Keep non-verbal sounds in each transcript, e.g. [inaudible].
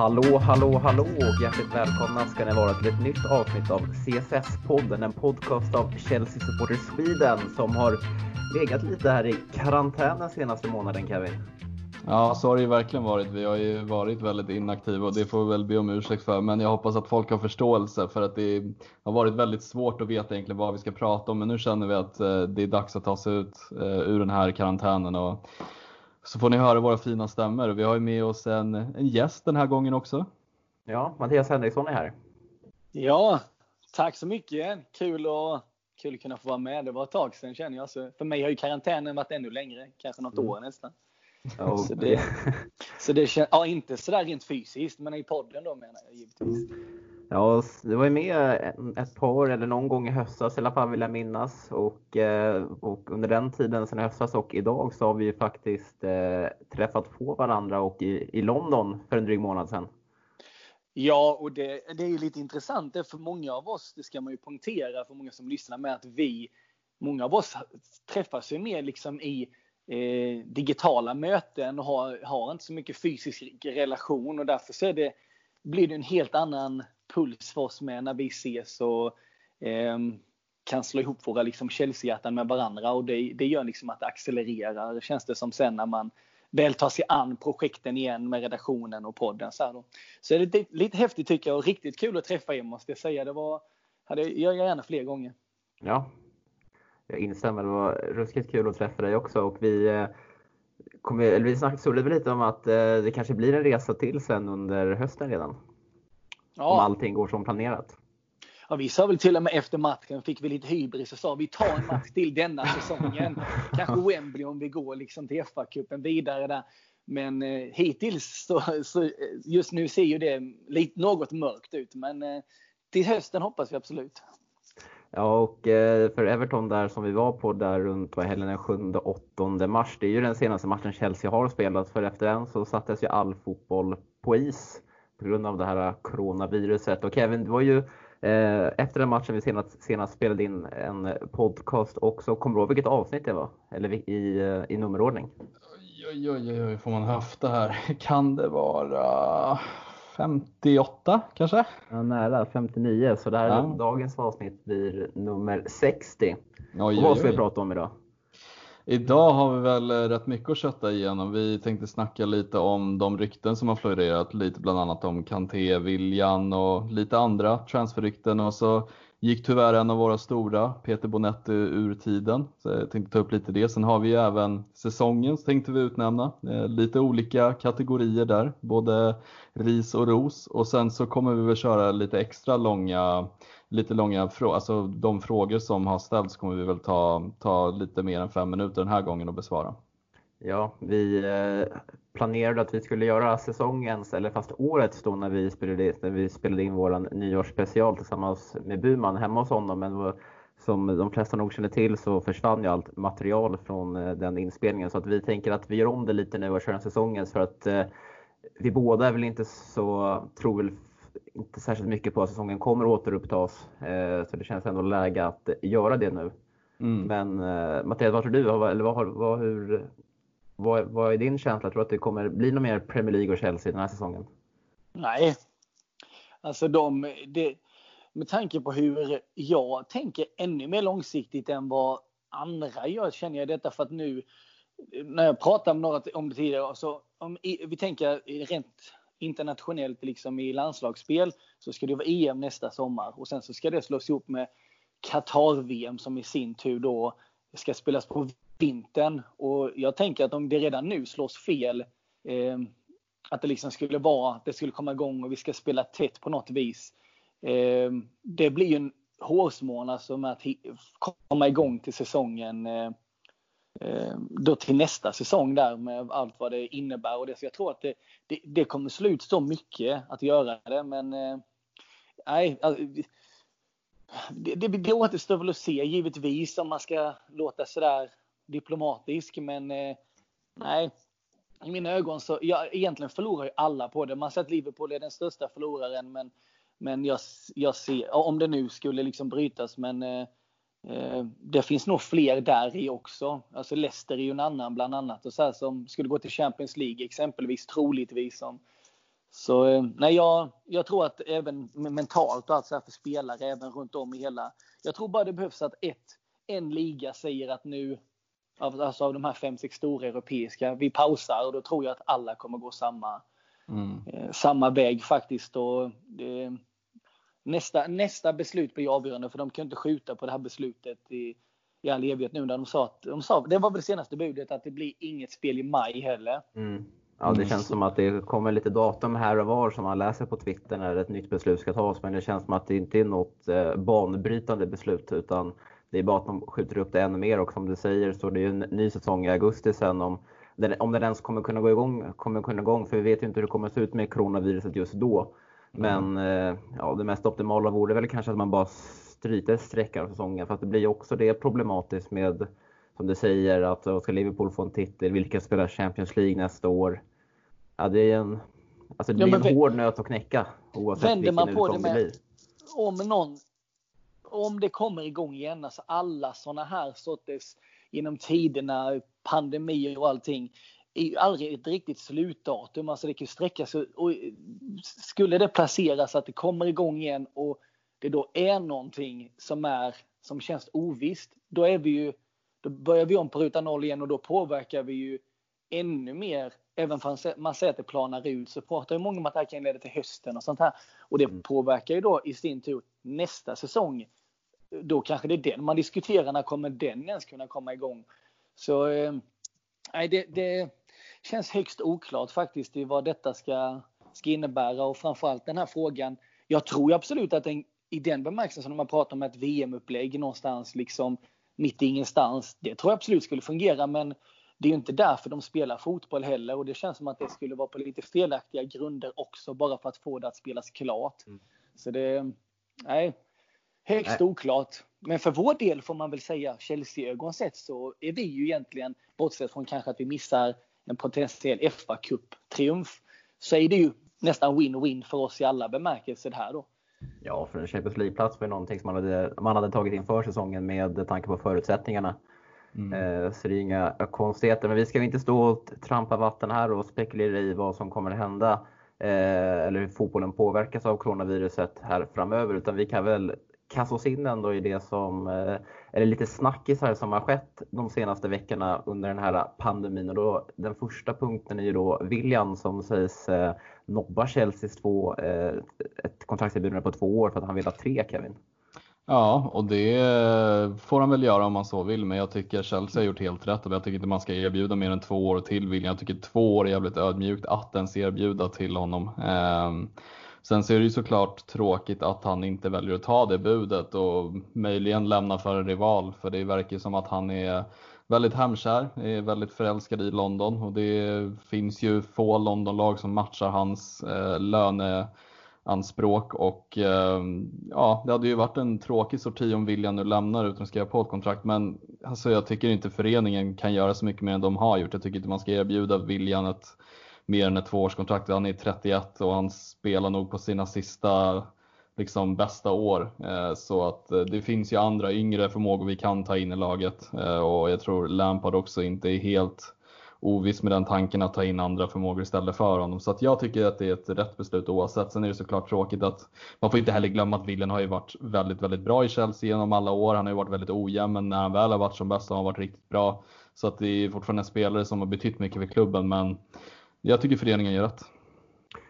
Hallå, hallå, hallå och hjärtligt välkomna ska ni vara till ett nytt avsnitt av CSS-podden, en podcast av Chelsea Supporters Sweden som har legat lite här i karantän den senaste månaden, Kevin. Ja, så har det ju verkligen varit. Vi har ju varit väldigt inaktiva och det får vi väl be om ursäkt för. Men jag hoppas att folk har förståelse för att det har varit väldigt svårt att veta egentligen vad vi ska prata om. Men nu känner vi att eh, det är dags att ta sig ut eh, ur den här karantänen och så får ni höra våra fina stämmor. Vi har ju med oss en, en gäst den här gången också. Ja, Mattias Henriksson är här. Ja, tack så mycket. Kul, och, kul att kunna få vara med. Det var ett tag sedan känner jag. Så för mig har ju karantänen varit ännu längre, kanske något mm. år nästan. Ja, så det, så det känns, ja inte sådär rent fysiskt, men i podden då menar jag givetvis. Ja, du var ju med ett par eller någon gång i höstas i alla fall vill jag minnas. Och, eh, och under den tiden sen i höstas och idag så har vi ju faktiskt eh, träffat på varandra och i, i London för en dryg månad sedan. Ja, och det, det är ju lite intressant. Det för många av oss, det ska man ju poängtera för många som lyssnar med att vi, många av oss träffas ju mer liksom i eh, digitala möten och har, har inte så mycket fysisk relation och därför så är det, blir det en helt annan puls för oss med när vi ses och eh, kan slå ihop våra liksom Chelsea-hjärtan med varandra och det, det gör liksom att det accelererar känns det som sen när man väl tar sig an projekten igen med redaktionen och podden. Så, här då. så är det lite häftigt tycker jag och riktigt kul att träffa er måste jag säga. Det var, hade jag gärna fler gånger. Ja, jag instämmer. Det var ruskigt kul att träffa dig också och vi eh, kommer, eller vi snackade lite om att eh, det kanske blir en resa till sen under hösten redan. Ja. Om allting går som planerat. Ja, vi sa väl till och med efter matchen, fick vi lite hybris och sa vi tar en match till denna säsongen. [laughs] Kanske Wembley om vi går liksom till FA-cupen vidare där. Men eh, hittills så, så, just nu ser ju det lite, något mörkt ut. Men eh, till hösten hoppas vi absolut. Ja, och eh, för Everton där som vi var på där runt vad helgen den 7-8 mars. Det är ju den senaste matchen Chelsea har spelat för efter den så sattes ju all fotboll på is på grund av det här coronaviruset. Och Kevin, det var ju eh, efter den matchen vi senast, senast spelade in en podcast också. Kommer du ihåg vilket avsnitt det var? Eller i, i nummerordning? Oj, oj, oj, oj, får man höfta här? [laughs] Kan det vara 58 kanske? Ja, nära 59. Så det här, ja. dagens avsnitt blir nummer 60. Oj, och vad ska vi prata om idag? Idag har vi väl eh, rätt mycket att kötta igenom. Vi tänkte snacka lite om de rykten som har florerat, lite bland annat om Kanté, Viljan och lite andra transferrykten och så gick tyvärr en av våra stora, Peter Bonetti, ur tiden. Så jag tänkte ta upp lite det. Sen har vi ju även säsongens tänkte vi utnämna. Eh, lite olika kategorier där, både ris och ros. Och sen så kommer vi väl köra lite extra långa lite långa frågor, alltså de frågor som har ställts kommer vi väl ta, ta lite mer än fem minuter den här gången och besvara. Ja, vi eh, planerade att vi skulle göra säsongens, eller fast årets då när vi spelade, när vi spelade in våran nyårsspecial tillsammans med Buman hemma hos honom. Men som de flesta nog känner till så försvann ju allt material från eh, den inspelningen. Så att vi tänker att vi gör om det lite nu och kör en säsongens för att eh, vi båda är väl inte så, tror väl inte särskilt mycket på att säsongen kommer återupptas. Eh, så det känns ändå läge att göra det nu. Mm. Men eh, Mattias, vad tror du? Eller vad, vad, hur, vad, vad är din känsla? Tror du att det kommer bli något mer Premier League och Chelsea den här säsongen? Nej, alltså de, det, med tanke på hur jag tänker ännu mer långsiktigt än vad andra gör känner jag detta för att nu när jag pratade om, några, om det tidigare, så om vi tänker rent internationellt liksom i landslagsspel så ska det vara EM nästa sommar och sen så ska det slås ihop med Qatar-VM som i sin tur då ska spelas på vintern. Och jag tänker att om det redan nu slås fel, eh, att det liksom skulle vara, det skulle komma igång och vi ska spela tätt på något vis. Eh, det blir ju en hårsmån alltså med att komma igång till säsongen Eh, Eh, då till nästa säsong där med allt vad det innebär och det. Så jag tror att det, det, det kommer slå ut så mycket att göra det, men eh, nej. Alltså, det, det, det återstår väl att se givetvis om man ska låta sådär diplomatisk, men eh, nej. I mina ögon så, jag, egentligen förlorar ju alla på det. Man säger att Liverpool är den största förloraren, men, men jag, jag ser, om det nu skulle liksom brytas, men Eh, det finns nog fler där i också. Alltså Leicester är ju en annan bland annat och så här, som skulle gå till Champions League exempelvis troligtvis som, Så eh, nej, jag, jag tror att även mentalt och allt så här för spelare även runt om i hela. Jag tror bara det behövs att ett, en liga säger att nu, alltså av de här fem, sex stora europeiska, vi pausar och då tror jag att alla kommer gå samma, mm. eh, samma väg faktiskt. Och det, nästa, nästa beslut blir avgörande för de kan inte skjuta på det här beslutet i, i all evighet nu när de sa att, de sa, det var väl det senaste budet, att det blir inget spel i maj heller. Mm. Ja, det mm. känns som att det kommer lite datum här och var som man läser på Twitter när ett nytt beslut ska tas. Men det känns som att det inte är något eh, banbrytande beslut utan det är bara att de skjuter upp det ännu mer och som du säger så det är en ny säsong i augusti sen om den, om den ens kommer kunna gå igång, kommer kunna gå igång för vi vet ju inte hur det kommer att se ut med coronaviruset just då. Men mm. ja, det mest optimala vore väl kanske att man bara stryter sträckan av säsongen för att det blir också det problematiskt med som du säger att ska Liverpool få en titel, vilka spelar Champions League nästa år? Ja, det är en, alltså det blir ja, en hård nöt att knäcka oavsett vilken man på det, med, det blir. Om någon, om det kommer igång igen, alltså alla sådana här sorters genom tiderna, pandemier och allting, är ju aldrig ett riktigt slutdatum. Alltså det kan ju sträcka sig. Och skulle det placeras att det kommer igång igen och det då är någonting som, är, som känns ovisst, då, är vi ju, då börjar vi om på ruta noll igen och då påverkar vi ju ännu mer. Även om man säger att det planar ut så pratar ju många om att det här kan leda till hösten och sånt här. Och det mm. påverkar ju då i sin tur nästa säsong. Då kanske det är den man diskuterar, när kommer den ens kunna komma igång? Så eh, det, det känns högst oklart faktiskt i vad detta ska, ska innebära och framförallt den här frågan. Jag tror absolut att den, i den bemärkelsen som man pratar om ett VM-upplägg någonstans liksom mitt i ingenstans. Det tror jag absolut skulle fungera men det är ju inte därför de spelar fotboll heller och det känns som att det skulle vara på lite felaktiga grunder också bara för att få det att spelas klart. Mm. Så det, nej, högst nej. oklart. Men för vår del får man väl säga, Chelsea-ögon sett så är vi ju egentligen, bortsett från kanske att vi missar en potentiell fa Cup-triumf, så är det ju nästan win-win för oss i alla bemärkelser här då. Ja, för en Champions League-plats var någonting som man hade, man hade tagit in för säsongen med tanke på förutsättningarna. Mm. Eh, så det är inga konstigheter. Men vi ska inte stå och trampa vatten här och spekulera i vad som kommer att hända eh, eller hur fotbollen påverkas av coronaviruset här framöver. Utan vi kan väl kastas in ändå i det som, eh, eller lite snackisar som har skett de senaste veckorna under den här pandemin. Och då, den första punkten är ju då William som sägs eh, nobba Chelseas två, eh, ett kontraktserbjudande på två år för att han vill ha tre Kevin. Ja, och det får han väl göra om man så vill, men jag tycker Chelsea har gjort helt rätt och jag tycker inte man ska erbjuda mer än två år till William. Jag tycker två år är jävligt ödmjukt att ens erbjuda till honom. Eh, sen så är det ju såklart tråkigt att han inte väljer att ta det budet och möjligen lämna för en rival, för det verkar som att han är väldigt hemkär, är väldigt förälskad i London och det finns ju få Londonlag som matchar hans eh, löne anspråk och eh, ja, det hade ju varit en tråkig sorti om William nu lämnar utan att skriva på ett kontrakt. Men alltså, jag tycker inte föreningen kan göra så mycket mer än de har gjort. Jag tycker inte man ska erbjuda William ett mer än ett tvåårskontrakt. Han är 31 och han spelar nog på sina sista liksom bästa år. Eh, så att eh, det finns ju andra yngre förmågor vi kan ta in i laget eh, och jag tror Lampard också inte är helt oviss med den tanken att ta in andra förmågor istället för honom. Så att jag tycker att det är ett rätt beslut oavsett. Sen är det såklart tråkigt att man får inte heller glömma att Willen har ju varit väldigt, väldigt bra i Chelsea genom alla år. Han har ju varit väldigt ojämn, men när han väl har varit som bäst har han varit riktigt bra. Så att det är fortfarande en spelare som har betytt mycket för klubben, men jag tycker föreningen gör rätt.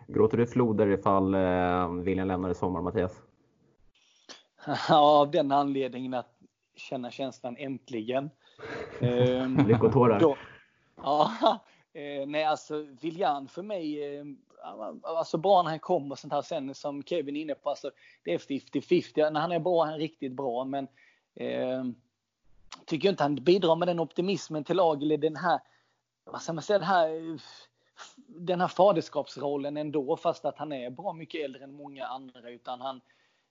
Gråter du floder ifall eh, William lämnar i sommar, Mattias? [laughs] Ja, av den anledningen att känna känslan äntligen. [laughs] Lyckotårar. Ja, [laughs] eh, nej alltså Viljan för mig, eh, alltså bra när han kommer och sånt här sen som Kevin är inne på, alltså det är 50-50. När han är bra, han är riktigt bra, men eh, tycker inte han bidrar med den optimismen till lag eller den här, vad ska man säga, den här, den här faderskapsrollen ändå, fast att han är bra mycket äldre än många andra, utan han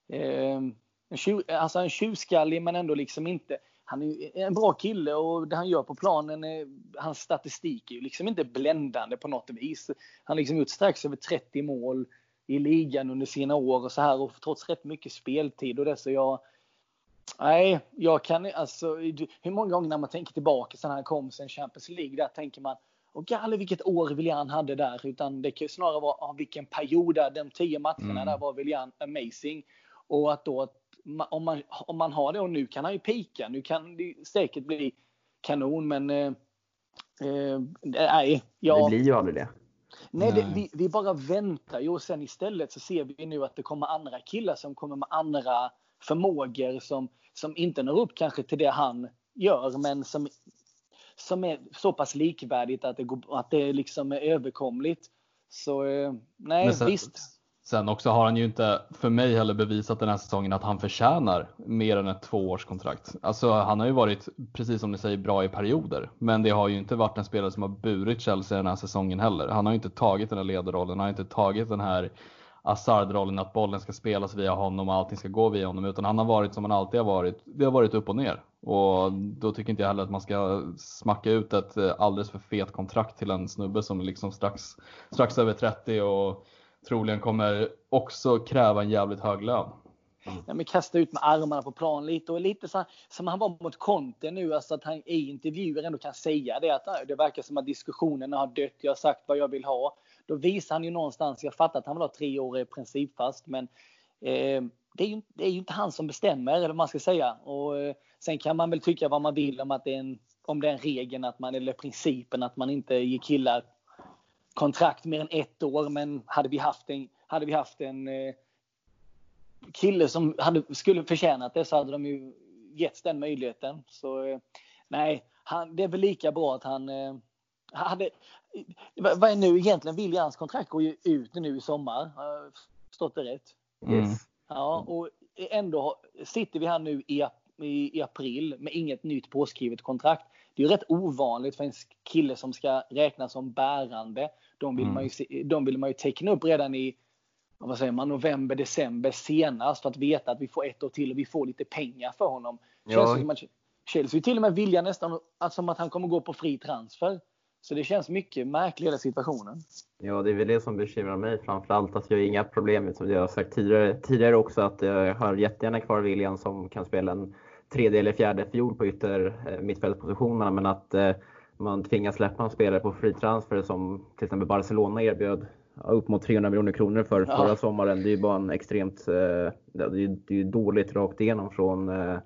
eh, en, tju, alltså en tjurskallig men ändå liksom inte han är en bra kille och det han gör på planen, är, hans statistik är ju liksom inte bländande på något vis. Han har liksom gjort strax över 30 mål i ligan under sina år och så här och trots rätt mycket speltid och det så jag Nej, jag kan alltså hur många gånger när man tänker tillbaka sen han kom sen Champions League där tänker man och galet vilket år William hade där, utan det kan ju snarare vara ah, vilken period där, de tio matcherna mm. där var William amazing. Och att då, om man, om man har det och nu kan han ju pika, nu kan det säkert bli kanon, men eh, eh, nej. Ja, det blir ju aldrig det. Nej, det, vi, vi, bara väntar ju och sen istället så ser vi nu att det kommer andra killar som kommer med andra förmågor som, som inte når upp kanske till det han gör, men som, som är så pass likvärdigt att det, går, att det liksom är överkomligt. Så eh, nej, sen, visst. Sen också har han ju inte för mig heller bevisat den här säsongen att han förtjänar mer än ett tvåårskontrakt. Alltså han har ju varit, precis som ni säger, bra i perioder. Men det har ju inte varit en spelare som har burit Chelsea den här säsongen heller. Han har ju inte tagit den här ledarrollen, han har inte tagit den här Hazard-rollen att bollen ska spelas via honom och allting ska gå via honom. Utan han har varit som han alltid har varit. Det har varit upp och ner. Och då tycker inte jag heller att man ska smacka ut ett eh, alldeles för fet kontrakt till en snubbe som liksom strax, strax över 30 och troligen kommer också kräva en jävligt hög lön. Mm. Ja, men kasta ut med armarna på plan lite och lite så som han var mot Conte nu, alltså att han i intervjuer ändå kan säga det att äh, det verkar som att diskussionerna har dött. Jag har sagt vad jag vill ha. Då visar han ju någonstans, jag fattar att han vill ha tre år principfast, men eh, det, är ju, det är ju inte han som bestämmer, eller vad man ska säga. Och, eh, sen kan man väl tycka vad man vill om att det är en, om den regeln att man, eller principen att man inte ger killar kontrakt mer än ett år. Men hade vi haft en, hade vi haft en eh, kille som hade, skulle förtjänat det så hade de ju getts den möjligheten. Så eh, nej, han, det är väl lika bra att han eh, hade, vad är nu egentligen? Williams kontrakt går ju ut nu i sommar. Har jag förstått det rätt? Mm. Ja, och ändå sitter vi här nu i, i, i, april med inget nytt påskrivet kontrakt. Det är ju rätt ovanligt för en kille som ska räknas som bärande. De vill, mm. man, ju, de vill man ju teckna upp redan i vad säger man, november, december senast för att veta att vi får ett år till och vi får lite pengar för honom. Ja. Känns som Chelsea till och med vilja nästan att, som att han kommer gå på fri transfer. Så det känns mycket märklig hela situationen. Ja, det är väl det som bekymrar mig framförallt. Alltså, jag har inga problem med, som jag har sagt tidigare, tidigare också, att jag har jättegärna kvar William som kan spela en tredje eller fjärde fiol på ytter eh, mittfältspositionerna, men att eh, man tvingas släppa en spelare på fri transfer som till exempel Barcelona erbjöd upp mot 300 miljoner kronor för ja. förra sommaren. Det är ju bara en extremt, eh, det är, är dåligt rakt igenom från, eh,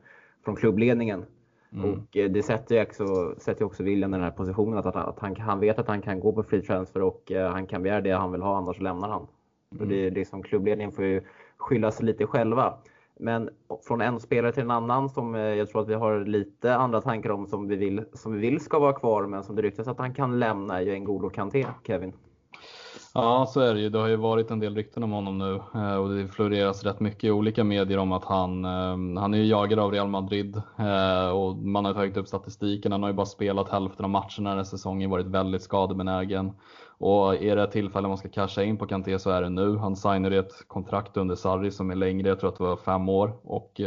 från klubbledningen. Mm. Och eh, det sätter ju också, sätter också William i den här positionen att, att, han, han vet att han kan gå på free transfer och han kan begära det han vill ha, annars lämnar han. Mm. Och det är liksom klubbledningen får ju skylla sig lite själva. Men från en spelare till en annan som jag tror att vi har lite andra tankar om som vi vill, som vi vill ska vara kvar men som det ryktas att han kan lämna är ju N'Golo Kanté, Kevin. Ja, så är det ju. Det har ju varit en del rykten om honom nu eh, och det floreras rätt mycket i olika medier om att han, eh, han är jagad av Real Madrid eh, och man har tagit upp statistiken. Han har ju bara spelat hälften av matcherna den här säsongen, varit väldigt skadebenägen. Och är det ett tillfälle man ska casha in på Kanté så är det nu. Han signade ett kontrakt under Sarri som är längre, jag tror att det var fem år. Och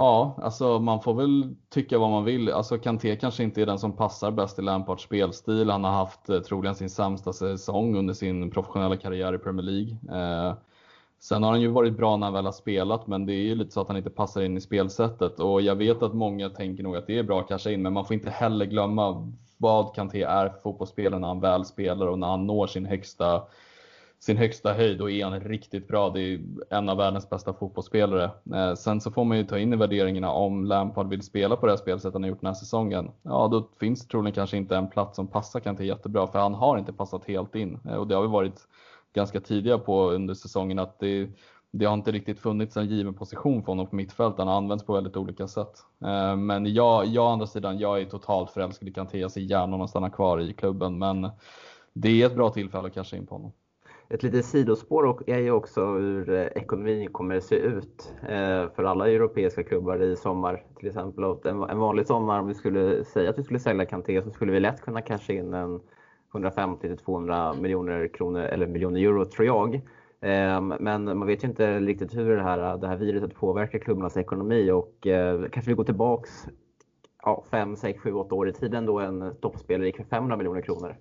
Ja, alltså man får väl tycka vad man vill. Alltså Kanté kanske inte är den som passar bäst i Lampards spelstil. Han har haft eh, troligen sin sämsta säsong under sin professionella karriär i Premier League. Eh, sen har han ju varit bra när han väl har spelat, men det är ju lite så att han inte passar in i spelsättet. Och jag vet att många tänker nog att det är bra att casha in, men man får inte heller glömma vad Kanté är för fotbollsspelare när han väl spelar och när han når sin högsta sin högsta höjd och är han riktigt bra. Det är en av världens bästa fotbollsspelare. Eh, sen så får man ju ta in i värderingarna om Lampard vill spela på det här spelsättet han har gjort den här säsongen. Ja, då finns det troligen kanske inte en plats som passar Kanté jättebra, för han har inte passat helt in. Eh, och det har vi varit ganska tidiga på under säsongen att det, det har inte riktigt funnits en given position för honom på mittfältet. Han har använts på väldigt olika sätt. Eh, men jag, jag å andra sidan, jag är totalt förälskad i Kanté. Jag ser gärna honom stanna kvar i klubben, men det är ett bra tillfälle att casha in på honom. Ett litet sidospår är ju också hur eh, ekonomin kommer att se ut eh, för alla europeiska klubbar i sommar. Till exempel en vanlig sommar, om vi skulle säga att vi skulle sälja Kanté så skulle vi lätt kunna casha in en 150 200 miljoner kronor eller miljoner euro tror jag. Ehm, men man vet ju inte riktigt hur det här, det här viruset påverkar klubbarnas ekonomi och eh, kanske vi går tillbaks 5, 6, 7, 8 år i tiden då en toppspelare gick för 500 miljoner kronor.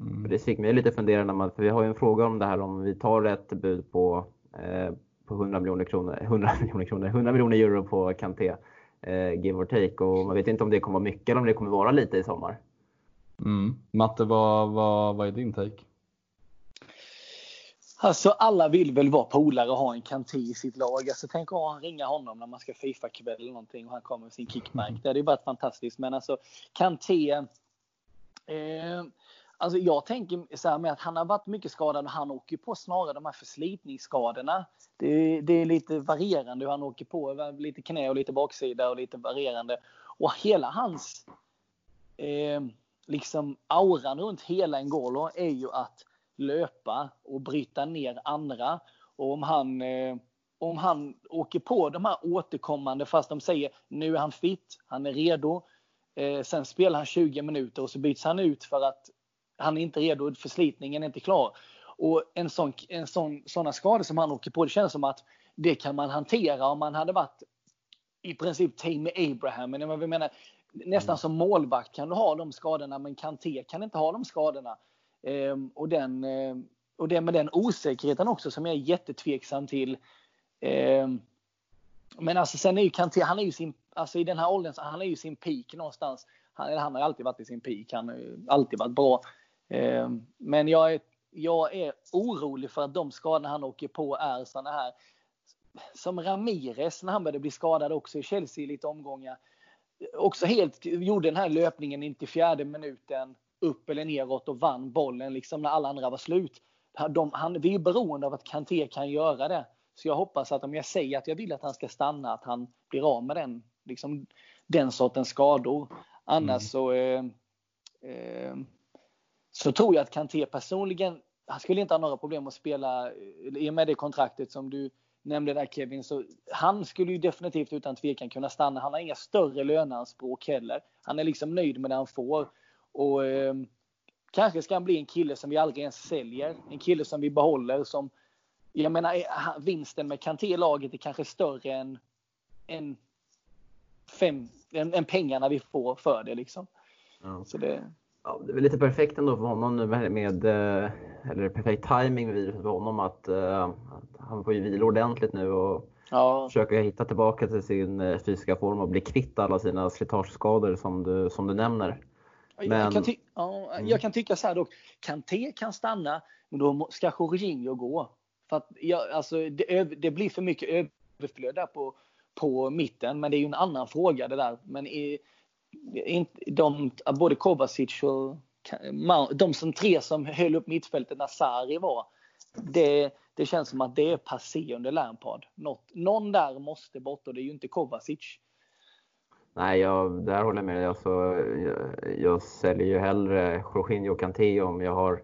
Mm. Det fick mig lite fundera när man, för vi har ju en fråga om det här om vi tar ett bud på, eh, på 100 miljoner kronor, [laughs] 100 miljoner kronor, 100 miljoner euro på Kanté, eh, give or take. Och man vet inte om det kommer vara mycket eller om det kommer vara lite i sommar. Mm. Matte, vad, vad, vad är din take? Alltså alla vill väl vara polare och ha en Kanté i sitt lag. Alltså tänk att ringa honom när man ska fifa kväll eller någonting och han kommer med sin kickbank. Det hade ju varit fantastiskt. Men alltså Kanté. Eh, alltså jag tänker så här med att han har varit mycket skadad och han åker på snarare de här förslitningsskadorna. Det, det är lite varierande hur han åker på. Lite knä och lite baksida och lite varierande. Och hela hans eh, liksom auran runt hela Ngolo är ju att löpa och bryta ner andra. Och om han, eh, om han åker på de här återkommande, fast de säger nu är han fit, han är redo. Eh, sen spelar han 20 minuter och så byts han ut för att han är inte redo, förslitningen är inte klar. Och en sån, en sån, såna skador som han åker på, det känns som att det kan man hantera om man hade varit i princip Tammy Abraham. Men jag menar, nästan som målvakt kan du ha de skadorna, men Kanté kan inte ha de skadorna. Ehm, och, den, eh, och det med den osäkerheten också som jag är jättetveksam till. Ehm, men alltså sen är ju Kanté, han är ju sin, alltså i den här åldern, han är ju sin peak någonstans. Han, han har alltid varit i sin peak, han har ju alltid varit bra. Ehm, men jag är, jag är orolig för att de skadorna han åker på är sådana här som Ramirez när han började bli skadad också i Chelsea i lite omgångar. Också helt gjorde den här löpningen in till fjärde minuten upp eller neråt och vann bollen liksom när alla andra var slut. De, han, vi är beroende av att Kanté kan göra det. Så jag hoppas att om jag säger att jag vill att han ska stanna, att han blir av med den, liksom, den sortens skador. Annars mm. så, eh, eh, så tror jag att Kanté personligen, han skulle inte ha några problem att spela i och med det kontraktet som du nämnde där Kevin, så han skulle ju definitivt utan tvekan kunna stanna. Han har inga större löneanspråk heller. Han är liksom nöjd med det han får. Och eh, kanske ska han bli en kille som vi aldrig ens säljer. En kille som vi behåller som jag menar vinsten med Kanté i laget är kanske större än, än, fem, än, än pengarna vi får för det liksom. Ja. Så det... Ja, det är väl lite perfekt ändå för honom nu med, med eh, eller perfekt timing med viruset för honom att, uh, att han får ju vila ordentligt nu och ja. försöka hitta tillbaka till sin uh, fysiska form och bli kvitt alla sina slitageskador som du, som du nämner. Men... Jag, kan ja, mm. jag kan tycka så här dock. Kanté kan stanna, men då ska Jorginho gå. För att, ja, alltså, det, det, blir för mycket överflöd där på, på mitten. Men det är ju en annan fråga det där. Men i, de, både Kovacic och de som tre som höll upp mittfältet när Sarri var. Det, det känns som att det är passé under Lampard. Något, någon där måste bort och det är ju inte Kovacic. Nej, jag, där håller jag med dig. Alltså, jag, jag säljer ju hellre Jorginho och Kanté om jag har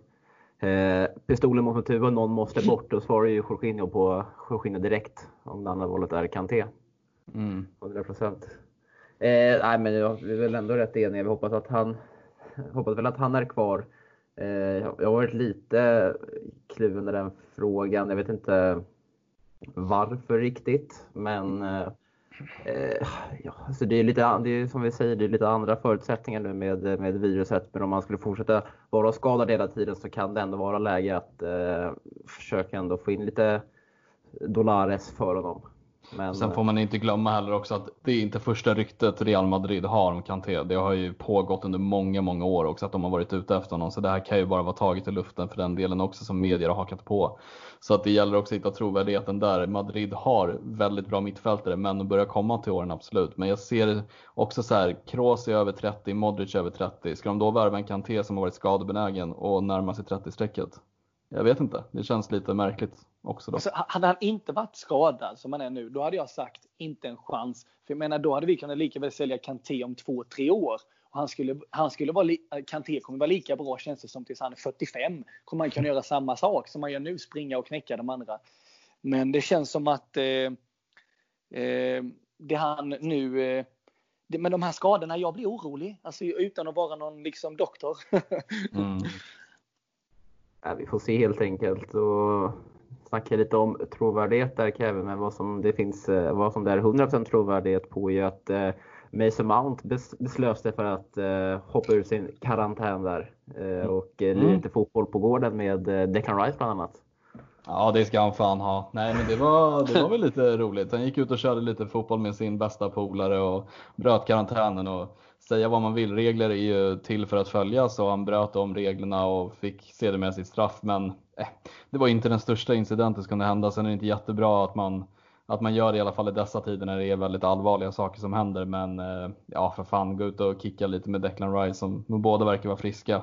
eh, pistolen mot mitt huvud och någon måste bort. Då svarar ju Jorginho på Jorginho direkt om det andra valet är Kanté. Mm. 100 procent. Eh, nej, men jag, vi är väl ändå rätt eniga. Vi hoppas att han, hoppas väl att han är kvar. Eh, jag har varit lite kluven i den frågan. Jag vet inte varför riktigt, men eh, eh ja, så det är lite, det är som vi säger, det är lite andra förutsättningar nu med, med viruset. Men om man skulle fortsätta vara skadad hela tiden så kan det ändå vara läge att eh, försöka ändå få in lite dollares för honom. Men, Sen får man inte glömma heller också att det är inte första ryktet Real Madrid har om Kanté. Det har ju pågått under många, många år också att de har varit ute efter honom. Så det här kan ju bara vara taget i luften för den delen också som medier har hakat på. Så att det gäller också att hitta trovärdigheten där. Madrid har väldigt bra mittfältare, men de börjar komma till åren absolut. Men jag ser också så här, Kroos är över 30, Modric är över 30. Ska de då värva en Kanté som har varit skadebenägen och närma sig 30-strecket? Jag vet inte, det känns lite märkligt också. Då. Alltså, hade han inte varit skadad som han är nu, då hade jag sagt inte en chans. För jag menar, då hade vi kunnat lika väl sälja Kanté om två, tre år. Och han skulle, han skulle vara, Kanté kommer vara lika bra känns det som tills han är 45. Kommer han kunna göra samma sak som han gör nu, springa och knäcka de andra. Men det känns som att eh, eh, det han nu eh, det, med de här skadorna, jag blir orolig. Alltså utan att vara någon liksom doktor. [laughs] mm. ja, vi får se helt enkelt. Och snacka lite om trovärdighet där Kevin, men vad som det finns, eh, vad som det är 100% trovärdighet på är att eh, Mason Mount beslöt sig för att eh, hoppa ur sin karantän där eh, och eh, mm. lite fotboll på gården med eh, Declan Rice bland annat. Ja, det ska han fan ha. Nej, men det var, det var väl lite [laughs] roligt. Han gick ut och körde lite fotboll med sin bästa polare och bröt karantänen och säga vad man vill. Regler är ju till för att följas och han bröt om reglerna och fick sedermera sitt straff. Men eh, det var inte den största incidenten som kunde hända. Sen är det inte jättebra att man, att man gör det i alla fall i dessa tider när det är väldigt allvarliga saker som händer. Men eh, ja, för fan, gå ut och kicka lite med Declan Rice som båda verkar vara friska.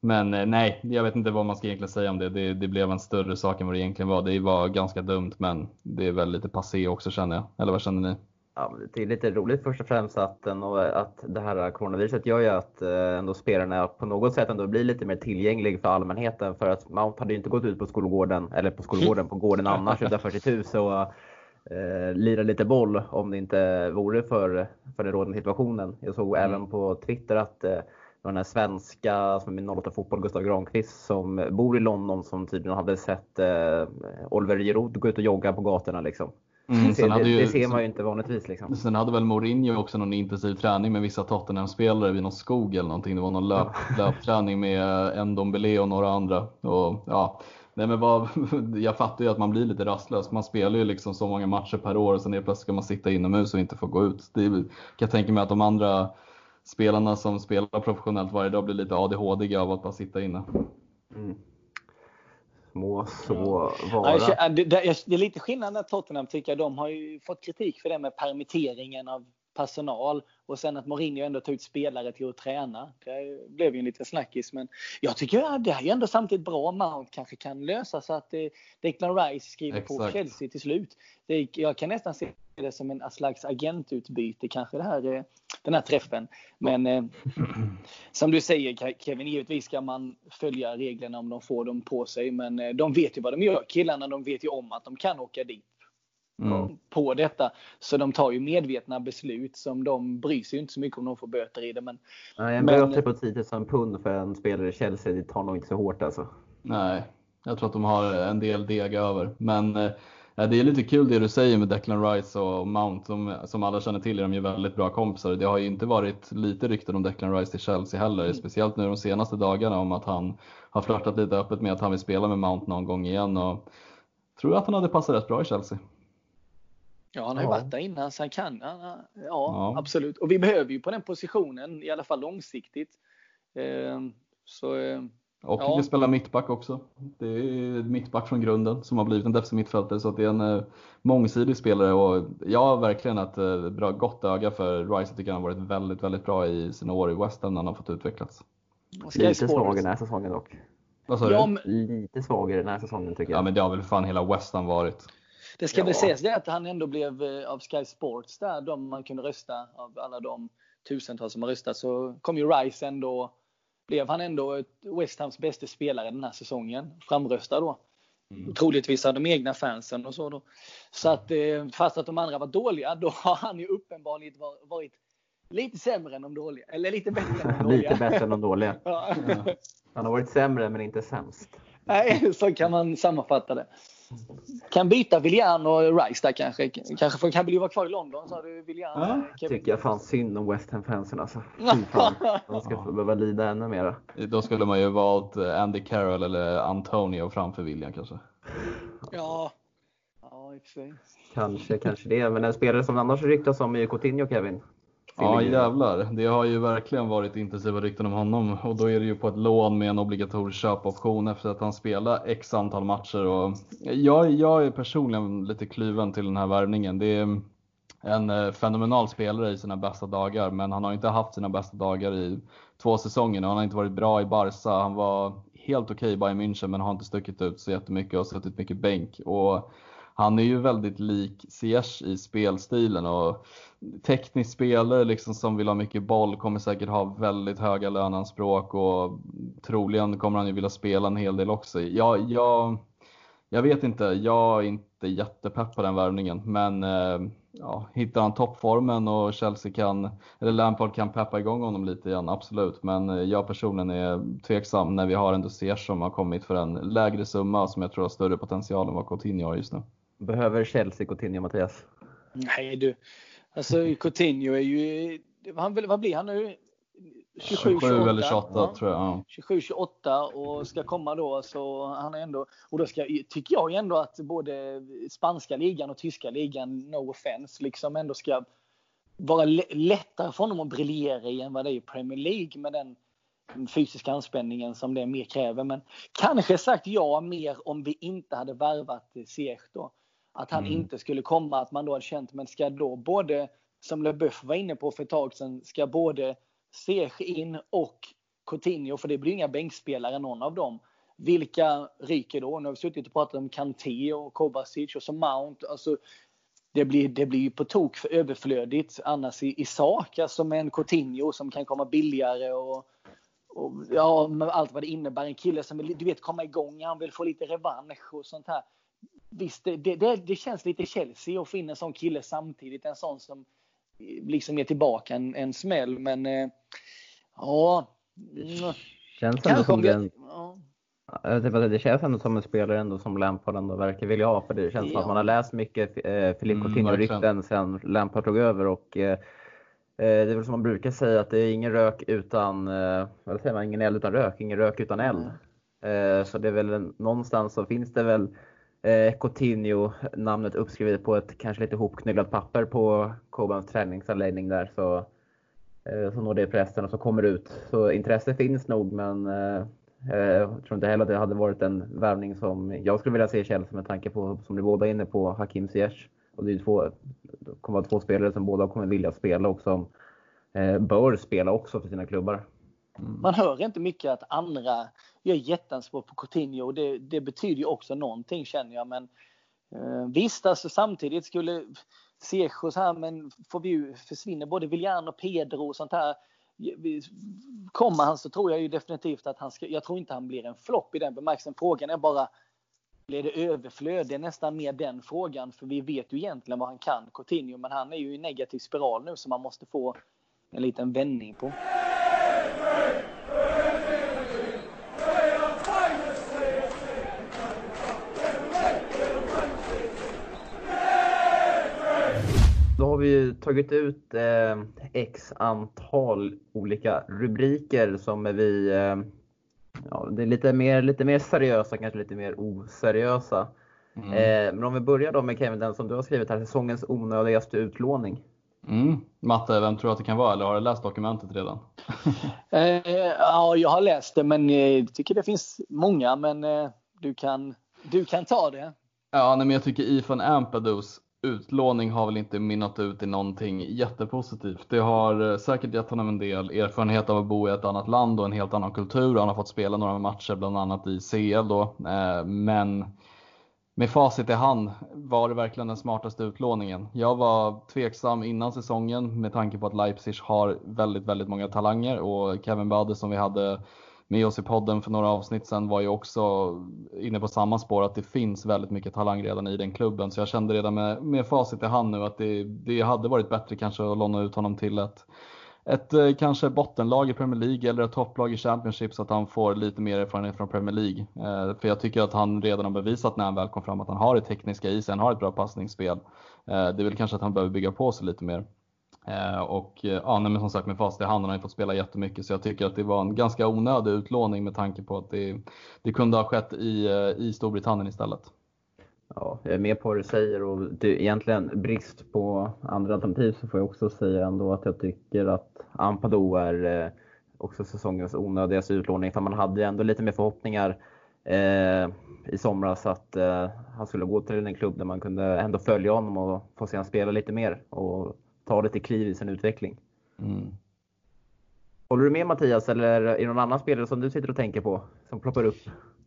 Men eh, nej, jag vet inte vad man ska egentligen säga om det. det. det. blev en större sak än vad det egentligen var. Det var ganska dumt, men det är väl lite passé också känner jag. Eller vad känner ni? Ja, det är lite roligt först och främst att, att det här coronaviruset gör ju att eh, ändå spelarna på något sätt ändå blir lite mer tillgänglig för allmänheten. För att Mount hade ju inte gått ut på skolgården, eller på skolgården, på gården [laughs] annars utanför sitt hus och eh, lira lite boll om det inte vore för, för den rådande situationen. Jag såg mm. även på Twitter att eh, den här svenska som är 08 fotboll, Gustav Granqvist, som bor i London som tydligen hade sett eh, Oliver Giroud gå ut och jogga på gatorna. Liksom. Mm, [laughs] det, det, ju, det, ser man ju inte vanligtvis. Liksom. Sen hade väl Mourinho också någon intensiv träning med vissa Tottenham-spelare vid någon skog eller någonting. Det var någon löp, löpträning med Ndombele och några andra. Och, ja, nej men vad, [laughs] jag fattar ju att man blir lite rastlös. Man spelar ju liksom så många matcher per år och sen helt plötsligt ska man sitta inomhus och inte få gå ut. Det kan jag tänka mig att de andra spelarna som spelar professionellt varje dag blir lite ADHD av att bara sitta inne. Mm. Må så vara. Ja, det, det, är lite skillnad när Tottenham tycker. De har ju fått kritik för det med permitteringen av personal och sen att Mourinho ändå tog ut spelare till att träna. Det blev ju en liten snackis men jag tycker att det är ändå samtidigt bra. Mount kanske kan lösa så att eh, Declan Rice skriver Exakt. på Chelsea till slut. Det, jag kan nästan se det som en slags agentutbyte kanske det här, den här träffen. Men eh, [clears throat] som du säger Kevin, givetvis ska man följa reglerna om de får dem på sig. Men eh, de vet ju vad de gör. Killarna de vet ju om att de kan åka dit. Mm. på detta. Så de tar ju medvetna beslut som de bryr sig inte så mycket om de får böter i det. Men, Nej, en böter på 10 000 pund för en spelare i Chelsea, det tar nog inte så hårt alltså. Nej, jag tror att de har en del deg över. Men eh, det är lite kul det du säger med Declan Rice och Mount. Som, som alla känner till är de ju väldigt bra kompisar. Det har ju inte varit lite rykten om Declan Rice till Chelsea heller. Mm. Speciellt nu de senaste dagarna om att han har flörtat lite öppet med att han vill spela med Mount någon gång igen. Och tror att han hade passat rätt bra i Chelsea. Ja, han har ju ja. varit där innan så han kan. Ja, ja, absolut. Och vi behöver ju på den positionen i alla fall långsiktigt. Ehm, så, ehm, och ja. vi spelar mittback också. Det är mittback från grunden som har blivit en defensiv mittfältare så att det är en eh, mångsidig spelare och jag har verkligen ett eh, bra, gott öga för Rice. Jag tycker han har varit väldigt, väldigt bra i sina år i West Ham när han har fått utvecklats. Lite svag den här säsongen dock. Vad sa ja, du? Lite svagare den här säsongen tycker jag. Ja men det har väl fan hela West Ham varit. Det ska ja. väl sägas det att han ändå blev eh, av Sky Sports där, de man kunde rösta av alla de tusentals som har röstat, så kom ju Rice ändå, blev han ändå West Hams bästa spelare den här säsongen, framröstad då. Mm. Troligtvis av de egna fansen och så då. Så att eh, fast att de andra var dåliga, då har han ju uppenbarligen varit lite sämre än de dåliga. Eller lite bättre än de dåliga. lite bättre än de dåliga. ja. Han har varit sämre men inte sämst. Nej, så kan man sammanfatta det. Kan byta Willian och Rice där kanske. Kanske får, kan bli vara kvar i London sa du Willian. Ja, Kevin. tycker jag fan synd om West Ham-fansen alltså. [laughs] De ska få behöva lida ännu mer. Då skulle man ju valt eh, Andy Carroll eller Antonio framför William kanske. Ja, ja i Kanske, kanske det. Men en spelare som annars ryktas om är ju Coutinho Kevin. Ja jävlar, det har ju verkligen varit intensiva rykten om honom och då är det ju på ett lån med en obligatorisk köpoption efter att han spelat x antal matcher. Och jag, jag är personligen lite kluven till den här värvningen. Det är en eh, fenomenal spelare i sina bästa dagar, men han har inte haft sina bästa dagar i två säsonger. Han har inte varit bra i Barca. Han var helt okej okay i Bayern München, men har inte stuckit ut så jättemycket och suttit mycket bänk. Och han är ju väldigt lik Ziyech i spelstilen och teknisk spelare liksom som vill ha mycket boll kommer säkert ha väldigt höga löneanspråk och troligen kommer han ju vilja spela en hel del också. Jag, jag, jag vet inte, jag är inte jättepepp på den värvningen men eh, ja, hittar han toppformen och Chelsea kan, eller Lampard kan peppa igång honom lite igen, absolut. Men eh, jag personligen är tveksam när vi har en dossier som har kommit för en lägre summa som jag tror har större potential än vad Coutinho har just nu. Behöver Chelsea Coutinho, Mattias? Nej du. Alltså Coutinho är ju, han, vad blir han nu? 27, 27 eller 28 ja. tror jag. 27, 28 och ska komma då så han är ändå, och då ska, tycker jag ändå att både spanska ligan och tyska ligan, no offense, liksom ändå ska vara lättare för honom att briljera i än vad det är i Premier League med den fysiska anspänningen som det mer kräver. Men kanske sagt ja mer om vi inte hade värvat Ziyech då. Att han mm. inte skulle komma, att man då hade känt, men ska då både, som LeBeuf var inne på för ett tag sedan, ska både Ziyech in och Coutinho, för det blir inga bänkspelare någon av dem. Vilka ryker då? Nu har vi suttit och pratat om Kanté och Kovacic och så Mount. Alltså, det blir, det blir på tok för överflödigt annars i, i sak. Alltså med en Coutinho som kan komma billigare och, och ja, med allt vad det innebär. En kille som vill du vet, komma igång, han vill få lite revansch och sånt här. Visst, det, det, det känns lite Chelsea att få in en sån kille samtidigt. En sån som liksom ger tillbaka en, en smäll. Men eh, ja. Känns ändå som den, ja. Det känns ändå som en spelare ändå som Lampard ändå verkar vilja ha. För det känns ja. som att man har läst mycket eh, Filip mm, Coutinho-rykten sen Lampard tog över. Och, eh, eh, det är väl som man brukar säga att det är ingen rök utan, eh, vad säger man, ingen eld utan rök, ingen rök utan eld. Mm. Eh, så det är väl någonstans så finns det väl eh, Coutinho, namnet uppskrivet på ett kanske lite hopknygglat papper på Cobans träningsanläggning där. Så, eh, så når det pressen och så kommer det ut. Så intresse finns nog men eh, eh, jag tror inte heller att det hade varit en värvning som jag skulle vilja se i Chelsea med tanke på, som ni båda är inne på, Hakim Ziyech. Och det, är två, det kommer vara två spelare som båda kommer vilja spela och som eh, bör spela också för sina klubbar. Man hör inte mycket att andra gör jätteanspråk på Coutinho och det, det, betyder ju också någonting känner jag. Men eh, visst, alltså samtidigt skulle Sejo, så här, men får vi ju både Viljan och Pedro och sånt här kommer han så tror jag ju definitivt att han ska, jag tror inte han blir en flopp i den bemärkelsen. Frågan är bara, blir det överflöd? Det är nästan mer den frågan, för vi vet ju egentligen vad han kan, Coutinho, men han är ju i negativ spiral nu som man måste få en liten vändning på. Då har vi tagit ut eh, x antal olika rubriker som vi eh, ja, det är lite mer, lite mer seriösa, kanske lite mer oseriösa. Mm. Eh, men om vi börjar då med Kevin, den som du har skrivit här, säsongens onödigaste utlåning. Mm. Matte, vem tror du att det kan vara? Eller har du läst dokumentet redan? [laughs] eh, ja, jag har läst det, men eh, jag tycker det finns många. Men eh, du, kan, du kan ta det. Ja, nej, men jag tycker Ifan Ampadus utlåning har väl inte minnat ut i någonting jättepositivt. Det har eh, säkert gett honom en del erfarenhet av att bo i ett annat land och en helt annan kultur. Han har fått spela några matcher, bland annat i CL då. Eh, men med facit i hand var det verkligen den smartaste utlåningen. Jag var tveksam innan säsongen med tanke på att Leipzig har väldigt, väldigt många talanger och Kevin Bade som vi hade med oss i podden för några avsnitt sedan var ju också inne på samma spår att det finns väldigt mycket talang redan i den klubben. Så jag kände redan med, med facit i hand nu att det, det hade varit bättre kanske att låna ut honom till ett, ett eh, kanske bottenlag i Premier League eller ett topplag i Championship så att han får lite mer erfarenhet från Premier League. Eh, för jag tycker att han redan har bevisat när han väl kom fram att han har det tekniska i sig, han har ett bra passningsspel. Eh, det är väl kanske att han behöver bygga på sig lite mer. Eh, och eh, ja, nej, men som sagt med fast i hand har han fått spela jättemycket så jag tycker att det var en ganska onödig utlåning med tanke på att det, det kunde ha skett i, eh, i Storbritannien istället. Ja, jag är med på vad du säger och det, egentligen brist på andra alternativ så får jag också säga ändå att jag tycker att Ampado är också säsongens onödigaste utlåning. För man hade ändå lite mer förhoppningar eh, i somras att eh, han skulle gå till en klubb där man kunde ändå följa honom och få se honom spela lite mer. Och ta lite kliv i sin utveckling. Mm. Håller du med Mattias eller är det någon annan spelare som du sitter och tänker på som ploppar upp?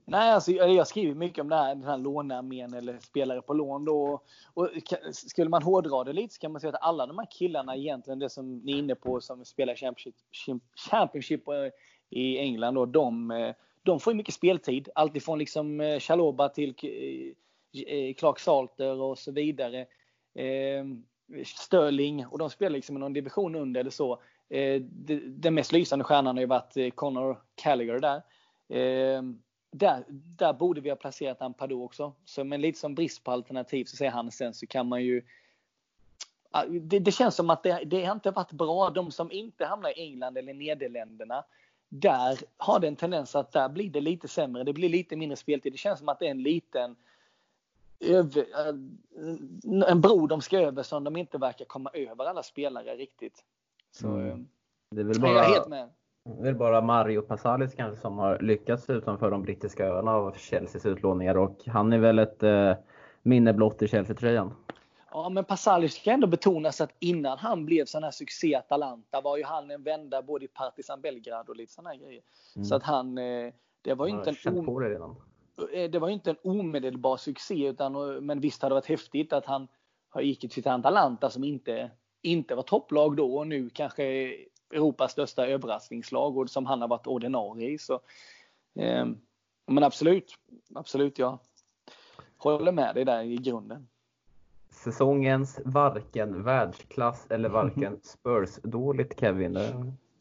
Nej, alltså, jag skriver mycket om det här, den här lånearmén eller spelare på lån. Då. Och skulle man hårdra det lite så kan man säga att alla de här killarna egentligen, det som ni är inne på som spelar Championship, Championship i England, då, de, eh, de får ju mycket speltid. Alltifrån liksom eh, Chaloba till eh, Clark Salter och så vidare. Sterling och de spelar liksom i någon division under eller så. Eh, den mest lysande stjärnan har ju varit eh, Connor Callagher där. Eh, där. Där borde vi ha placerat Ampadu också. Så men lite som brist på alternativ så säger han sen så kan man ju det, det känns som att det, det har inte varit bra. De som inte hamnar i England eller Nederländerna där har det en tendens att där blir det lite sämre. Det blir lite mindre speltid. Det känns som att det är en liten över, en bro de ska över som de inte verkar komma över alla spelare riktigt. Så mm. det är väl bara, jag är helt med. Det är bara Mario Passalis kanske som har lyckats utanför de brittiska öarna av Chelseas utlåningar och han är väl ett eh, minne blott i Chelsea-tröjan. Ja, men Pasalic ska ändå betonas att innan han blev sån här succé i Atalanta var ju han en vända både i Partizan Belgrad och lite såna här grejer. Mm. Så att han, eh, det var ju inte en det, redan. Eh, det var inte en omedelbar succé utan, men visst hade det varit häftigt att han har gick till Atalanta som inte, inte var topplag då och nu kanske Europas största överraskningslag och som han har varit ordinarie i. Så, eh, men absolut, absolut jag håller med dig där i grunden säsongens varken världsklass eller varken [laughs] Spurs-dåligt Kevin.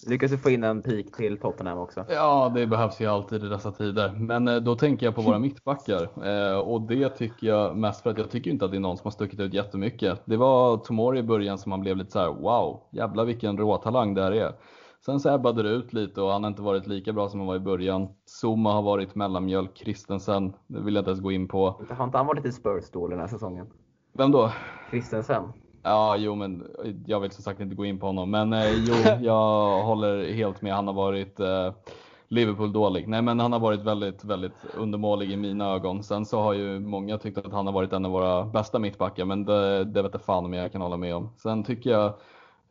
Lyckas du få in en pik till Tottenham också? Ja, det behövs ju alltid i dessa tider. Men eh, då tänker jag på våra mittbackar eh, och det tycker jag mest för att jag tycker inte att det är någon som har stuckit ut jättemycket. Det var Tomori i början som man blev lite så här: wow, jävla vilken råtalang det här är. Sen så ebbade det ut lite och han har inte varit lika bra som han var i början. Zuma har varit mellanmjölk, Christensen, det vill jag inte ens gå in på. Har inte han varit lite Spurs då den här säsongen? Vem då? Christensen. Ja, jo, men jag vill som sagt inte gå in på honom. Men eh, jo, [laughs] jag håller helt med. Han har varit eh, Liverpool-dålig. Nej, men han har varit väldigt, väldigt undermålig i mina ögon. Sen så har ju många tyckt att han har varit en av våra bästa mittbackar, men det, det vet jag fan om jag kan hålla med om. Sen tycker jag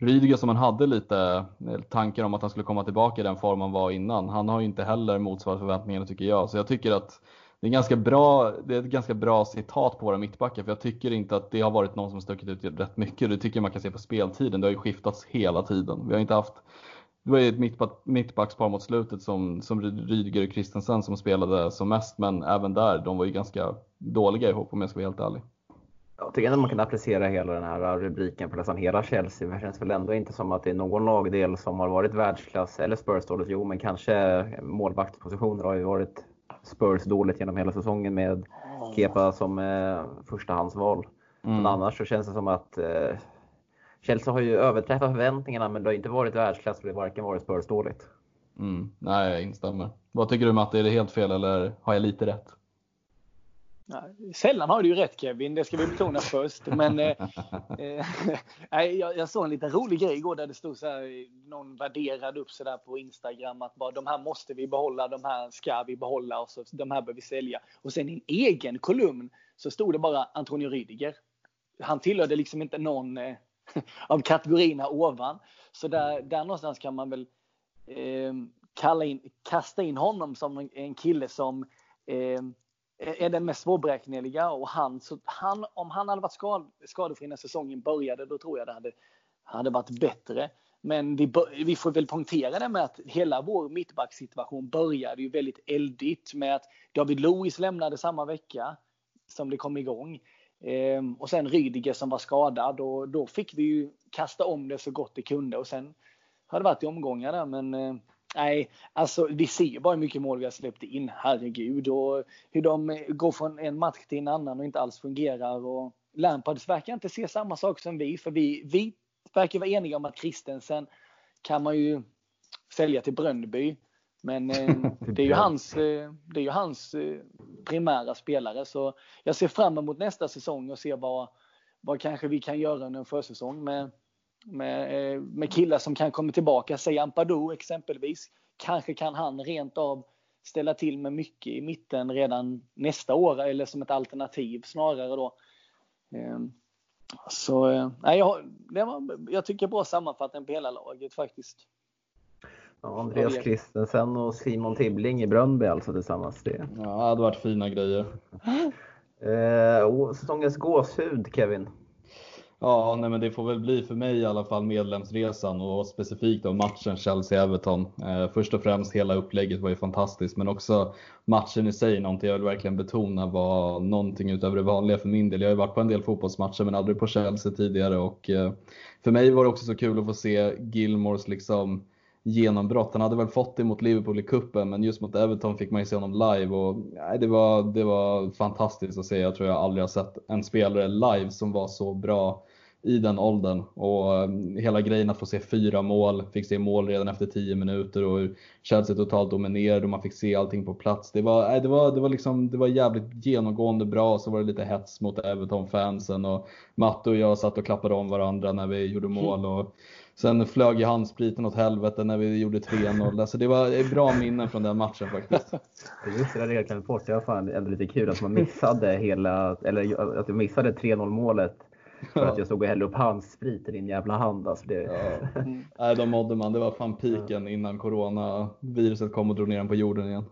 Rydiger som man hade lite eh, tankar om att han skulle komma tillbaka i den form han var innan. Han har ju inte heller motsvarat förväntningarna tycker jag. Så jag tycker att det är, ganska bra, det är ett ganska bra citat på våra mittbackar för jag tycker inte att det har varit någon som stuckit ut rätt mycket. Det tycker jag man kan se på speltiden. Det har ju skiftats hela tiden. Vi har inte haft det var ju ett mittback, mittbackspar mot slutet som, som Rydiger och Christensen som spelade som mest, men även där, de var ju ganska dåliga ihop om jag ska vara helt ärlig. Jag tycker ändå man kan applicera hela den här rubriken på nästan hela Chelsea. Det känns väl ändå inte som att det är någon lagdel som har varit världsklass, eller Spurs dåligt, jo men kanske målvaktspositioner har ju varit Spurs dåligt genom hela säsongen med Kepa som eh, förstahandsval. Mm. Men annars så känns det som att eh, Chelsea har ju överträffat förväntningarna men det har inte varit världsklass och det har varken varit Spurs dåligt. Mm. Nej, jag instämmer. Vad tycker du Matte, är det helt fel eller har jag lite rätt? Sällan har du ju rätt Kevin, det ska vi betona först. Men eh, [laughs] eh, [laughs] jag, jag såg en liten rolig grej igår där det stod så här, någon värderade upp så där på Instagram att bara, de här måste vi behålla, de här ska vi behålla och så, de här behöver vi sälja. Och sen i en egen kolumn så stod det bara Antonio Rydiger. Han tillhörde liksom inte någon eh, [laughs] av kategorierna ovan. Så där, där någonstans kan man väl eh, kalla in, kasta in honom som en, en kille som eh, är den mest svårberäkneliga och han, så han, om han hade varit skad, skadefri när säsongen började, då tror jag det hade, hade varit bättre. Men vi, vi får väl poängtera det med att hela vår mittbacksituation började ju väldigt eldigt med att David Lewis lämnade samma vecka som det kom igång. Ehm, och sen Rydiger som var skadad och då fick vi ju kasta om det så gott det kunde och sen har det varit i omgångar där men eh, Nej, alltså vi ser ju bara hur mycket mål vi har släppt in. Herregud. Och hur de går från en match till en annan och inte alls fungerar. Och Lampards verkar inte se samma sak som vi. För vi, vi verkar vara eniga om att Kristensen kan man ju sälja till Brönnby. Men eh, [laughs] det är ju hans, eh, det är ju hans eh, primära spelare. Så jag ser fram emot nästa säsong och ser vad, vad kanske vi kan göra under en försäsong med med, eh, med killar som kan komma tillbaka. Säg Ampadu exempelvis. Kanske kan han rent av ställa till med mycket i mitten redan nästa år eller som ett alternativ snarare då. Ehm, så eh, nej, jag, det var, jag tycker bra sammanfattning på hela laget faktiskt. Ja, Andreas Christensen och Simon Tibbling i Brönnby alltså tillsammans. Det. Ja, det hade varit fina grejer. eh, säsongens gåshud Kevin? Ja, nej, men det får väl bli för mig i alla fall medlemsresan och specifikt då matchen Chelsea-Everton. Eh, först och främst hela upplägget var ju fantastiskt, men också matchen i sig, någonting jag vill verkligen betona var någonting utöver det vanliga för min del. Jag har ju varit på en del fotbollsmatcher, men aldrig på Chelsea tidigare och eh, för mig var det också så kul att få se Gilmores liksom genombrott. Han hade väl fått det mot Liverpool i kuppen men just mot Everton fick man ju se honom live och nej, det, var, det var fantastiskt att se. Jag tror jag aldrig har sett en spelare live som var så bra i den åldern. Och um, hela grejen att få se fyra mål, fick se mål redan efter tio minuter och Chelsea totalt dominerade och man fick se allting på plats. Det var, det var, det var, liksom, det var jävligt genomgående bra, så var det lite hets mot Everton-fansen och Matte och jag satt och klappade om varandra när vi gjorde mål. Och, Sen flög ju handspriten åt helvete när vi gjorde 3-0. Alltså det var bra minnen från den matchen faktiskt. [laughs] Just det där regeln bort. Det var fan ändå lite kul att man missade hela, eller att jag missade 3-0 målet. [laughs] För att jag stod och hällde upp handsprit i din jävla hand. Alltså det... ja. [laughs] Nej, de mådde man. Det var fan piken innan coronaviruset kom och drog ner den på jorden igen.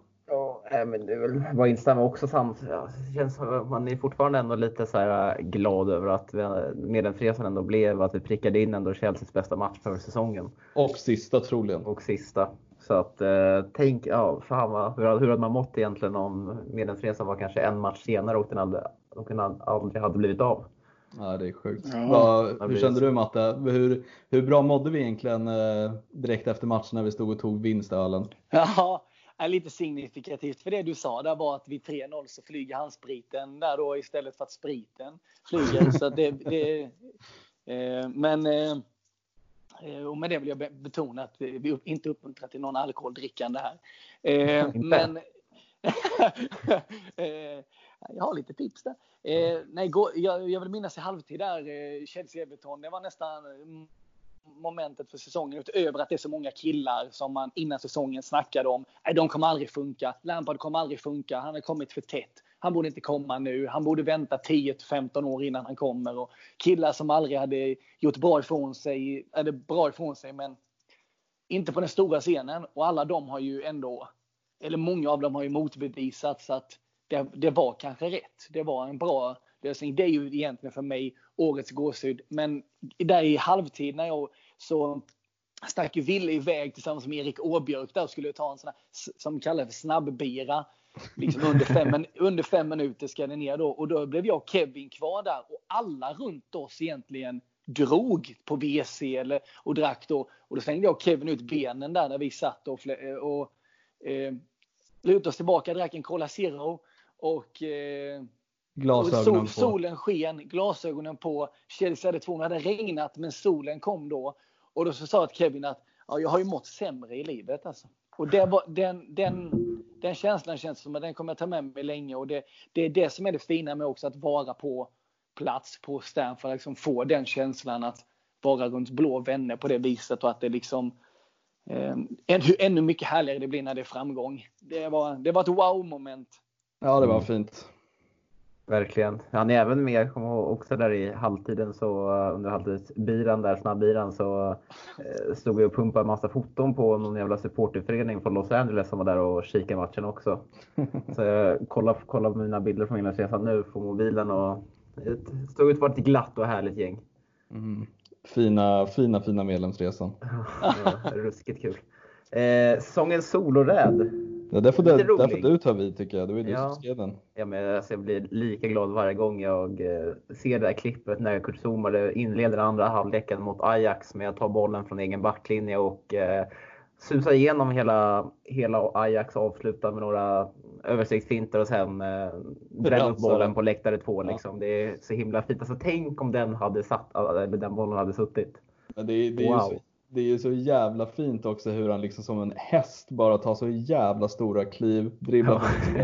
Ja, men det är väl bara instämma också samt. Ja, det känns som man är fortfarande ändå lite så här äh, glad över att Medelfresan ändå blev att vi prickade in ändå Chelseas bästa match för säsongen. Och sista troligen. Och sista. Så att eh, tänk, ja, fan vad, hur, hur hade man mått egentligen om Medelfresan var kanske en match senare och den aldrig, och den aldrig hade blivit av? Ja, det är sjukt. Ja, hur kände du Matte? Hur, hur bra mådde vi egentligen eh, direkt efter matchen när vi stod och tog vinstölen? Ja, är lite signifikativt för det du sa där var att vid 3-0 så flyger handspriten där då istället för att spriten flyger. så det, det eh, men eh, och med det vill jag betona att vi inte uppmuntrar till någon alkoholdrickande här. Eh, men [laughs] eh, jag har lite tips där. Eh, nej, jag, jag vill minnas i halvtid där, eh, Chelsea-Everton, det var nästan momentet för säsongen utöver att det är så många killar som man innan säsongen snackade om. Nej, de kommer aldrig funka. Lampard kommer aldrig funka. Han har kommit för tätt. Han borde inte komma nu. Han borde vänta 10 15 år innan han kommer. Och killar som aldrig hade gjort bra ifrån sig, eller bra ifrån sig, men inte på den stora scenen. Och alla de har ju ändå, eller många av dem har ju motbevisat så att det, det var kanske rätt. Det var en bra lösning. Det är ju egentligen för mig årets gåshud. Men där i halvtid när jag så stack ju Ville iväg tillsammans med Erik Åbjörk där och skulle ta en sån här, som kallas för snabbbira. Liksom under, fem, [laughs] under fem minuter ska det ner då. Och då blev jag och Kevin kvar där och alla runt oss egentligen drog på WC eller, och drack då. Och då slängde jag och Kevin ut benen där när vi satt och, och eh, lutade oss tillbaka, drack en Cola Zero och eh, Glasögonen sol, solen sken, glasögonen på. Chelsea hade två, det hade regnat men solen kom då. Och då så sa till Kevin att ja, jag har ju mått sämre i livet alltså. Och det var, den, den, den känslan känns som att den kommer jag ta med mig länge. Och det, det är det som är det fina med också att vara på plats på Stanford. Liksom få den känslan att vara runt blå vänner på det viset och att det liksom eh, ännu, ännu mycket härligare det blir när det är framgång. Det var, det var ett wow-moment. Ja, det var fint. Verkligen. Han är även med, kommer också där i halvtiden så eh, under halvtidsbiran där, snabbbiran så eh, stod vi och pumpade massa foton på någon jävla supporterförening från Los Angeles som var där och kikade matchen också. [laughs] Så jag kollar, kollar på mina bilder från Englandsresan nu på mobilen och det stod ut att vara ett glatt och härligt gäng. Mm. Fina, fina, fina medlemsresan. [laughs] ja, ruskigt kul. Eh, sången Soloräd Ja, där får, du, där får du ta vid tycker jag. Det var du ja. som skrev den. Ja, men alltså, jag blir lika glad varje gång jag eh, ser det här klippet när Kurt Zomer inleder andra halvleken mot Ajax med att ta bollen från egen backlinje och eh, susar igenom hela, hela Ajax och avslutar med några översiktsfinter och sen eh, bränner upp bollen på läktare två. Liksom. Ja. Det är så himla fint. Alltså, tänk om den, hade satt, eller den bollen hade suttit. Men det, det wow. är så det är ju så jävla fint också hur han liksom som en häst bara tar så jävla stora kliv, dribblar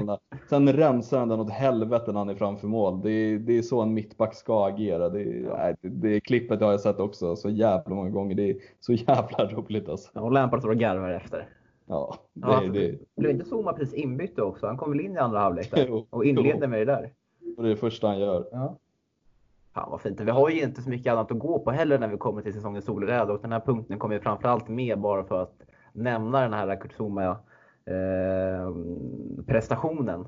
ja. Sen rensar han den åt helvete när han är framför mål. Det är, det är så en mittback ska agera. Det, är, det, det klippet har jag sett också så jävla många gånger. Det är så [laughs] jävla roligt alltså. Ja, och Lampard står och garvar efter. Ja, det, ja, det. Blev inte Zuma precis inbytt också? Han kom väl in i andra halvlek [laughs] och inleder med det där. Och det är det första han gör. Ja. Fan vad fint. Vi har ju inte så mycket annat att gå på heller när vi kommer till säsongens solräd och den här punkten kommer framförallt med bara för att nämna den här Kurzuma eh, prestationen.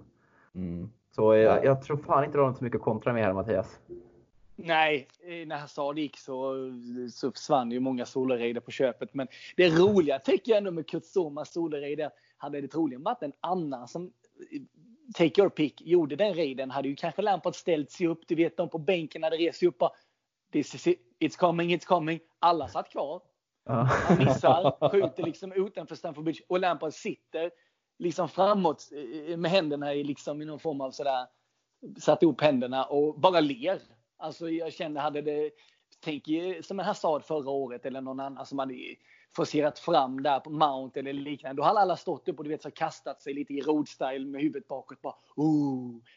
Mm. Så jag, jag, tror fan inte du har så mycket att kontra med här Mattias. Nej, när Hazard gick så, så försvann ju många solraider på köpet. Men det roliga tycker jag ändå med Kurtzomas solraider hade det troligen varit en annan som take your pick, gjorde den raiden hade ju kanske Lampard ställt sig upp. Du vet, de på bänken hade rest sig upp och This is it, it's coming, it's coming. Alla satt kvar. Han missar, skjuter liksom utanför Stamford Bridge och Lampard sitter liksom framåt eh, med händerna i, liksom, i någon form av sådär, satt ihop händerna och bara ler. Alltså jag kände, hade det tänk som en Hazard förra året eller någon annan som hade forcerat fram där på Mount eller liknande. Då hade alla stått upp och du vet så kastat sig lite i road-style med huvudet bakåt. Bara.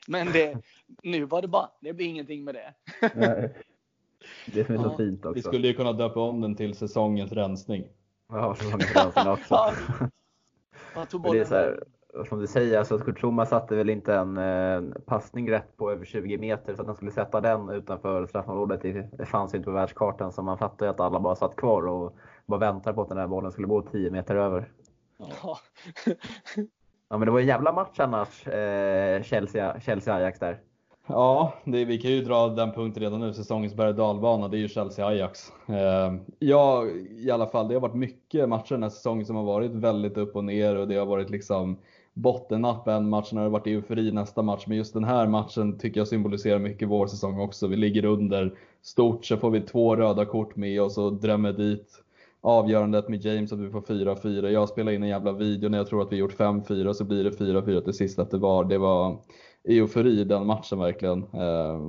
Men det, nu var det bara, det blir ingenting med det. Det som är så ja. fint också. Vi skulle ju kunna döpa om den till säsongens rensning. Ja, säsongens rensning också. ja. det är så här, som du säger, alltså Kurtzuma satte väl inte en eh, passning rätt på över 20 meter så att han skulle sätta den utanför straffområdet. Det fanns inte på världskartan så man fattade ju att alla bara satt kvar och bara väntade på att den här bollen skulle gå 10 meter över. Ja. ja men det var en jävla match annars, eh, Chelsea-Ajax Chelsea där. Ja, det, vi kan ju dra den punkten redan nu. Säsongens berg dalbana, det är ju Chelsea-Ajax. Eh, ja, i alla fall, det har varit mycket matcher den här säsongen som har varit väldigt upp och ner och det har varit liksom bottennapp en match när det varit eufori nästa match. Men just den här matchen tycker jag symboliserar mycket vår säsong också. Vi ligger under stort, så får vi två röda kort med oss och drämmer dit avgörandet med James att vi får 4-4. Jag spelar in en jävla video när jag tror att vi gjort 5-4 så blir det 4-4 till sist efter VAR. Det var eufori den matchen verkligen. Uh,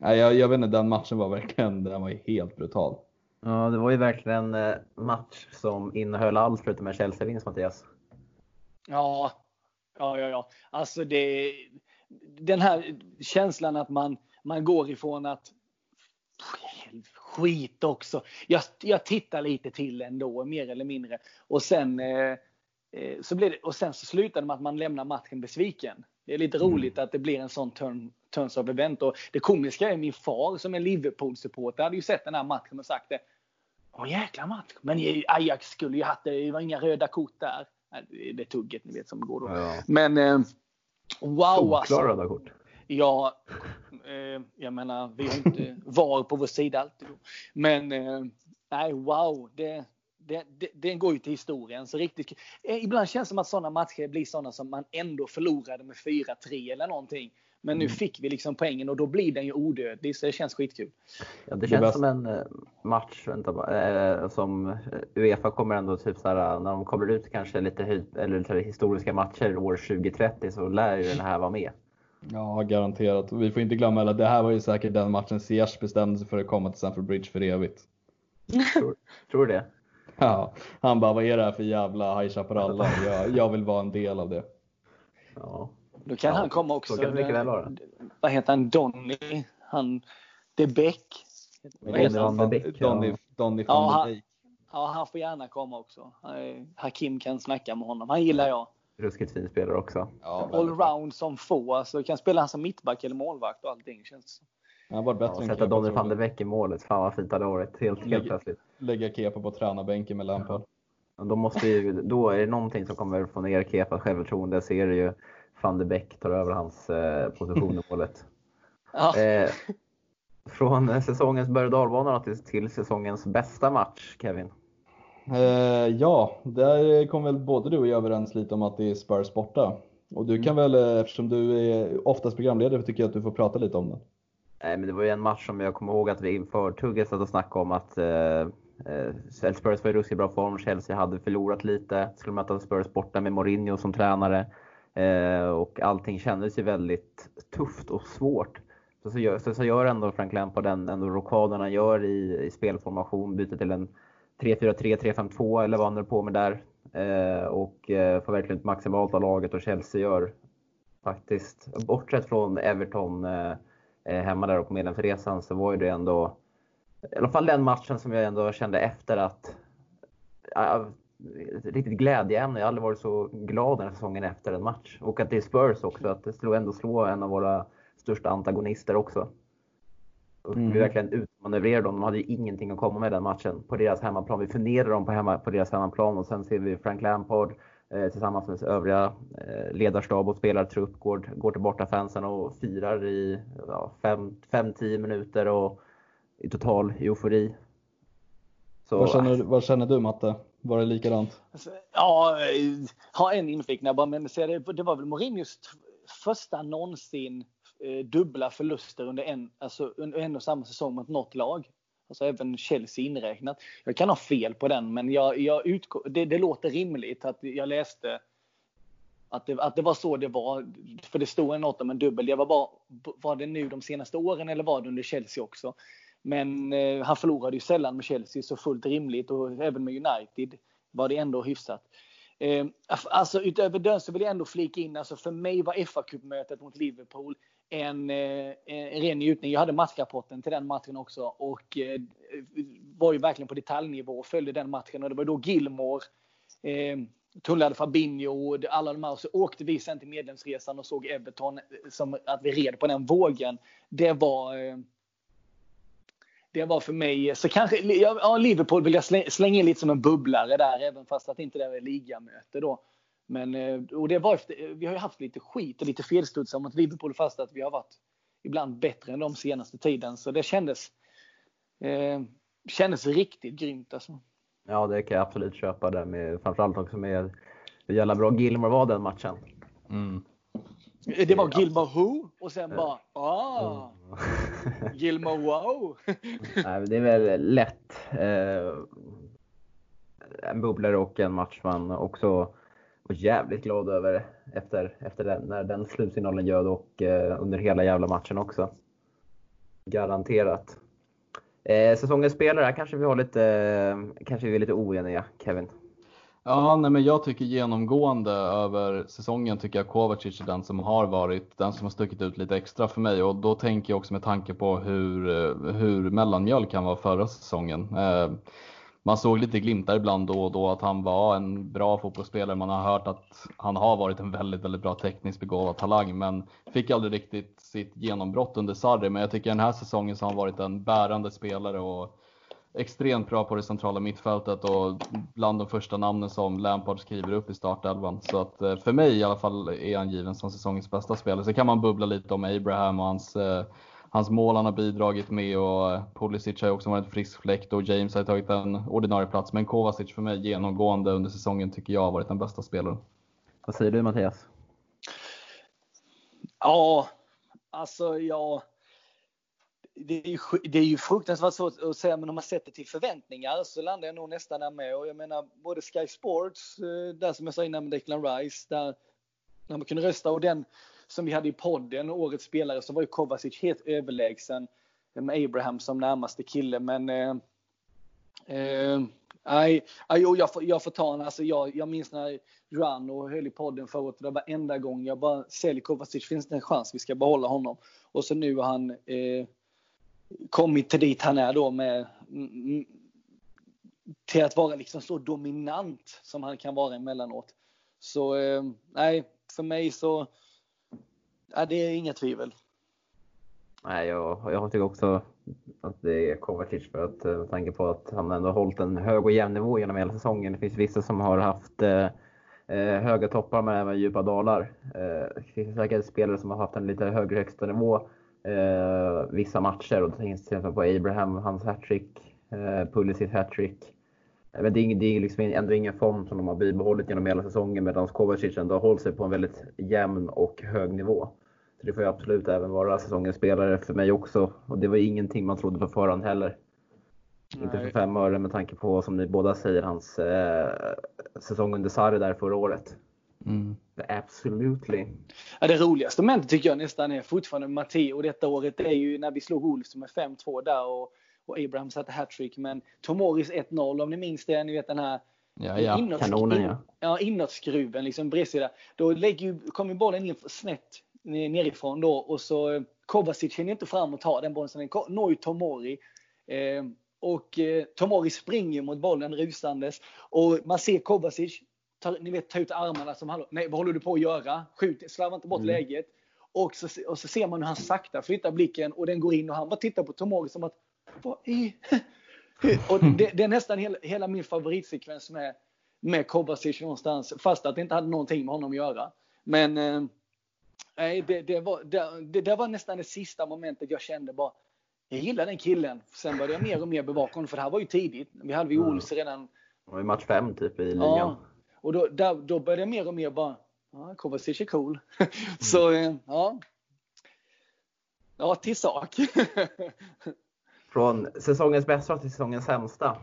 jag, jag vet inte, den matchen var verkligen den var helt brutal. Ja, det var ju verkligen en eh, match som innehöll allt förutom en Chelsea-vinst Mattias. Ja, ja, ja, ja. Alltså det, den här känslan att man, man går ifrån att skit också. Jag, jag tittar lite till ändå, mer eller mindre. Och sen, eh, eh så blir det, och sen så slutar det med att man lämnar matchen besviken. Det är lite mm. roligt att det blir en sån turn, turns of event. Och det komiska är min far som är Liverpool-supporter hade ju sett den här matchen och sagt det. Åh jäkla match. Men Ajax skulle ju haft det. Det var inga röda kort där. Det är tugget ni vet som går då. Ja. Men eh, wow alltså. röda kort. Ja, eh, jag menar vi har inte VAR på vår sida alltid. Men eh, nej, wow. Det, det, det, den går ju till historien. Så riktigt, eh, ibland känns det som att sådana matcher blir sådana som man ändå förlorade med 4-3 eller någonting. Men mm. nu fick vi liksom poängen och då blir den ju odödlig så det känns skitkul. Ja, det känns som en eh, match vänta, äh, som Uefa kommer ändå typ så här, när de kommer ut kanske lite eller lite historiska matcher år 2030 så lär ju den här vara med. Ja, garanterat. Vi får inte glömma att det här var ju säkert den matchen Ziyech bestämde sig för att komma till Stamford Bridge för evigt. Tror, tror du det? [laughs] Ja, han bara, vad är det här för jävla High Chaparral? Jag, jag vill vara en del av det. Ja. Då kan ja, han komma också. Så kan det väl vara. Vad heter han? Donny? Han... De Beck? Vad heter han? Donny, Donny, Donny ja, han, ja, han får gärna komma också. Hakim kan snacka med honom. Han gillar jag. Ruskigt fin spelare också. Ja, Allround som få. Alltså, kan spela han som mittback eller målvakt och allting känns han var bättre ja, Sätta Donny van de Beek i målet. Fan vad fint det hade varit. Helt, helt plötsligt. Lägga Kepa på tränarbänken med Lampard. Då, måste ju, då är det någonting som kommer få ner Kepas självförtroende. Så är det ju van de Beek tar över hans eh, position i målet. [laughs] ja. eh, från säsongens berg och till, till säsongens bästa match, Kevin? Eh, ja, där kom väl både du och jag överens lite om att det är Spurs borta. Och du kan mm. väl, eh, eftersom du är oftast programledare, tycker jag att du får prata lite om den. Nej, men det var ju en match som jag kommer ihåg att vi inför tugget satt och snackade om att eh, eh, Spurs var i ruskigt bra form. Chelsea hade förlorat lite. Skulle möta Spurs borta med Mourinho som tränare. Eh, och allting kändes ju väldigt tufft och svårt. Så, så, gör, så, så gör ändå Frank Lampard den ändå rockaden han gör i, i spelformation. Byter till en 3-4-3, 3-5-2 eller vad han höll på med där. Eh, och eh, får verkligen ut maximalt av laget och Chelsea gör faktiskt, bortsett från Everton eh, eh, hemma där och på medlemsresan så var ju det ändå i alla fall den matchen som jag ändå kände efter att äh, riktigt glädjeämne. Jag har aldrig varit så glad den här säsongen efter en match. Och att det är Spurs också, att det slår ändå slå en av våra största antagonister också. Och mm. Vi verkligen utmanövrerade dem. De hade ju ingenting att komma med den matchen på deras hemmaplan. Vi förnedrade dem på, hemma, på deras hemmaplan och sen ser vi Frank Lampard Eh, tillsammans med övriga eh, ledarstab och spelartrupp går, går till bortafansen och firar i 5-10 ja, minuter och i total eufori. Så, vad, känner, vad känner du Matte? Var det likadant? Alltså, ja, har en inflik när jag bara, men det, det var väl Mourinhos första någonsin eh, dubbla förluster under en, alltså, under en och samma säsong mot något lag. Alltså även Chelsea inräknat. Jag kan ha fel på den, men jag, jag utgår, det, det låter rimligt att jag läste att det, att det var så det var. För det stod något om en dubbel. Jag var bara, var det nu de senaste åren eller var det under Chelsea också? Men eh, han förlorade ju sällan med Chelsea, så fullt rimligt. Och även med United var det ändå hyfsat. Eh, alltså utöver det så vill jag ändå flika in, alltså för mig var FA-cupmötet mot Liverpool en, eh, en ren njutning. Jag hade matchrapporten till den matchen också och eh, var ju verkligen på detaljnivå och följde den matchen. Och det var då Gilmore, eh, tullade Fabinho och alla de här. Och så åkte vi sen till medlemsresan och såg Everton eh, som att vi red på den vågen. Det var eh, det var för mig, så kanske, ja Liverpool vill jag slänga in lite som en bubblare där, även fast att inte det är ligamöte då. Men, eh, och det var efter, vi har ju haft lite skit och lite felstudsar mot Liverpool fast att vi har varit ibland bättre än de senaste tiden. Så det kändes, eh, kändes riktigt grymt alltså. Ja, det kan jag absolut köpa det med, framförallt också med hur jävla bra Gilmore var den matchen. Mm. Det var Gilmore Who och sen bara ah, [laughs] Gilmore Wow. [laughs] Nej, det är väl lätt eh, en bubblare och en match man också var jävligt glad över efter, efter den, när den slutsignalen ljöd och eh, under hela jävla matchen också. Garanterat. Eh, säsongens spelare, kanske vi har lite, eh, kanske vi är lite oeniga Kevin. Ja, nej, men jag tycker genomgående över säsongen tycker jag Kovacic är den som har varit den som har stuckit ut lite extra för mig och då tänker jag också med tanke på hur, eh, hur mellanmjölk kan vara förra säsongen. Eh, man såg lite glimtar ibland då och då att han var en bra fotbollsspelare. Man har hört att han har varit en väldigt, väldigt bra tekniskt begåvad talang, men fick aldrig riktigt sitt genombrott under Sarri. Men jag tycker den här säsongen så har han varit en bärande spelare och extremt bra på det centrala mittfältet och bland de första namnen som Lampard skriver upp i startelvan. Så att eh, för mig i alla fall är han given som säsongens bästa spelare. Så kan man bubbla lite om Abraham och hans eh, hans mål han har bidragit med och Pulisic har också varit en frisk fläkt och James har tagit en ordinarie plats. Men Kovacic för mig genomgående under säsongen tycker jag har varit den bästa spelaren. Vad säger du Mattias? Ja, alltså ja. Det är, ju, det är ju fruktansvärt svårt att säga, men om man sätter till förväntningar så landar jag nog nästan där med. Och jag menar, både Sky Sports, eh, där som jag sa innan med Declan Rice, där när man kunde rösta och den som vi hade i podden, årets spelare, så var ju Kovacic helt överlägsen med Abraham som närmaste kille. Men eh, eh, Nej, jag, får, jag får ta en, alltså jag, jag minns när Rano höll i podden förut, det var varenda gång jag bara säljer Kovacic, finns det en chans vi ska behålla honom? Och så nu har han eh, kommit till dit han är då med mm, mm till att vara liksom så dominant som han kan vara emellanåt. Så eh, nej, för mig så Ja, det är inga tvivel. Nej, jag, jag tycker också att det är Kovacic för att eh, med tanke på att han ändå har hållit en hög och jämn nivå genom hela säsongen. Det finns vissa som har haft eh, eh, höga toppar men även djupa dalar. Eh, det finns säkert spelare som har haft en lite högre högsta nivå eh, vissa matcher och det finns till exempel på Abraham, hans hattrick, eh, Pulisic hattrick. Men det är, det är liksom ändå ingen form som de har bibehållit genom hela säsongen medan Kovacic ändå har hållit sig på en väldigt jämn och hög nivå. Så det får ju absolut även vara säsongens spelare för mig också. Och det var ingenting man trodde på förhand heller. Nej. Inte för fem öre med tanke på, som ni båda säger, hans eh, säsong under Sarri där förra året. Mm. Absolutely. Ja, det roligaste momentet tycker jag nästan är fortfarande Matteo detta året. Det är ju när vi slog Wolves med 5-2 där och och Abraham satte hattrick. Men Tomoris 1-0 om ni minns det, ni vet den här Ja, ja. Inåt, Kanonen ja. Ja, inåtskruven liksom bredsida. Då lägger, kommer bollen in snett nerifrån då och så Kovacic hinner inte fram och ta den bollen. Så den når ju Tomori. Eh, och eh, Tomori springer mot bollen rusandes. Och man ser Kovacic ta, ni vet, ta ut armarna som han, nej vad håller du på att göra? Skjut, slarva inte bort mm. läget. Och så, och så ser man hur han sakta flyttar blicken och den går in och han bara tittar på Tomori som att vad i... Och det, det, är nästan hela, hela min favoritsekvens med, med Kovacic någonstans, fast att det inte hade någonting med honom att göra. Men eh, det, det, var, det, det, var nästan det sista momentet jag kände bara, jag gillar den killen. Sen började jag mer och mer bevaka honom, för det här var ju tidigt. Vi hade ju Ols redan. Det var ju match fem typ i ligan. Ja, och då, där, då började jag mer och mer bara, ja, Kovacic är cool. [laughs] Så eh, ja. Ja, till sak. [laughs] Från säsongens bästa till säsongens sämsta.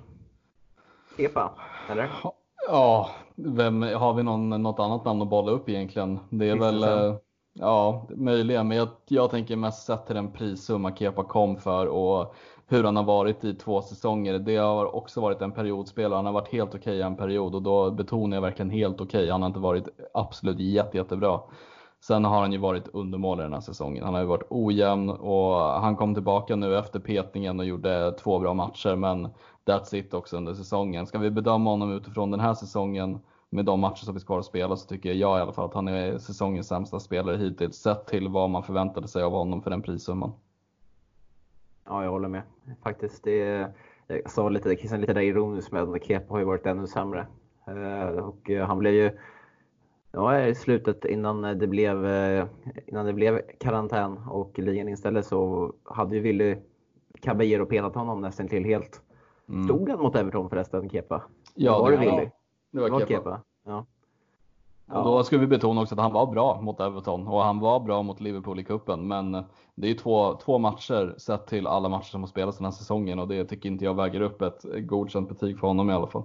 Kepa, eller? Ja, vem, har vi någon, något annat namn att bolla upp egentligen? Det är väl... Ja, möjligen, men jag, jag tänker mest sett till den prissumma Kepa kom för och hur han har varit i två säsonger. Det har också varit en periodspelare. Han har varit helt okej okay en period och då betonar jag verkligen helt okej. Okay. Han har inte varit absolut jätte, jättebra. Sen har han ju varit undermålig den här säsongen. Han har ju varit ojämn och han kom tillbaka nu efter petningen och gjorde två bra matcher. Men that's it också under säsongen. Ska vi bedöma honom utifrån den här säsongen med de matcher som finns kvar att spela så tycker jag i alla fall att han är säsongens sämsta spelare hittills sett till vad man förväntade sig av honom för den prissumman. Ja, jag håller med. Faktiskt, det, jag sa lite, det kissade lite där ironiskt med att Kepa har ju varit ännu sämre. Eh, och han blev ju, ja i slutet innan det blev, eh, innan det blev karantän och ligan inställdes så hade ju Willy Caballero pelat honom nästan till helt. Mm. Stod han mot Everton förresten, Kepa? Ja, var det var det Willy? Det var, det var Kepa. Kepa. Ja. Och då ska vi betona också att han var bra mot Everton och han var bra mot Liverpool i kuppen. Men det är två, två matcher sett till alla matcher som har spelats den här säsongen och det tycker inte jag väger upp ett godkänt betyg för honom i alla fall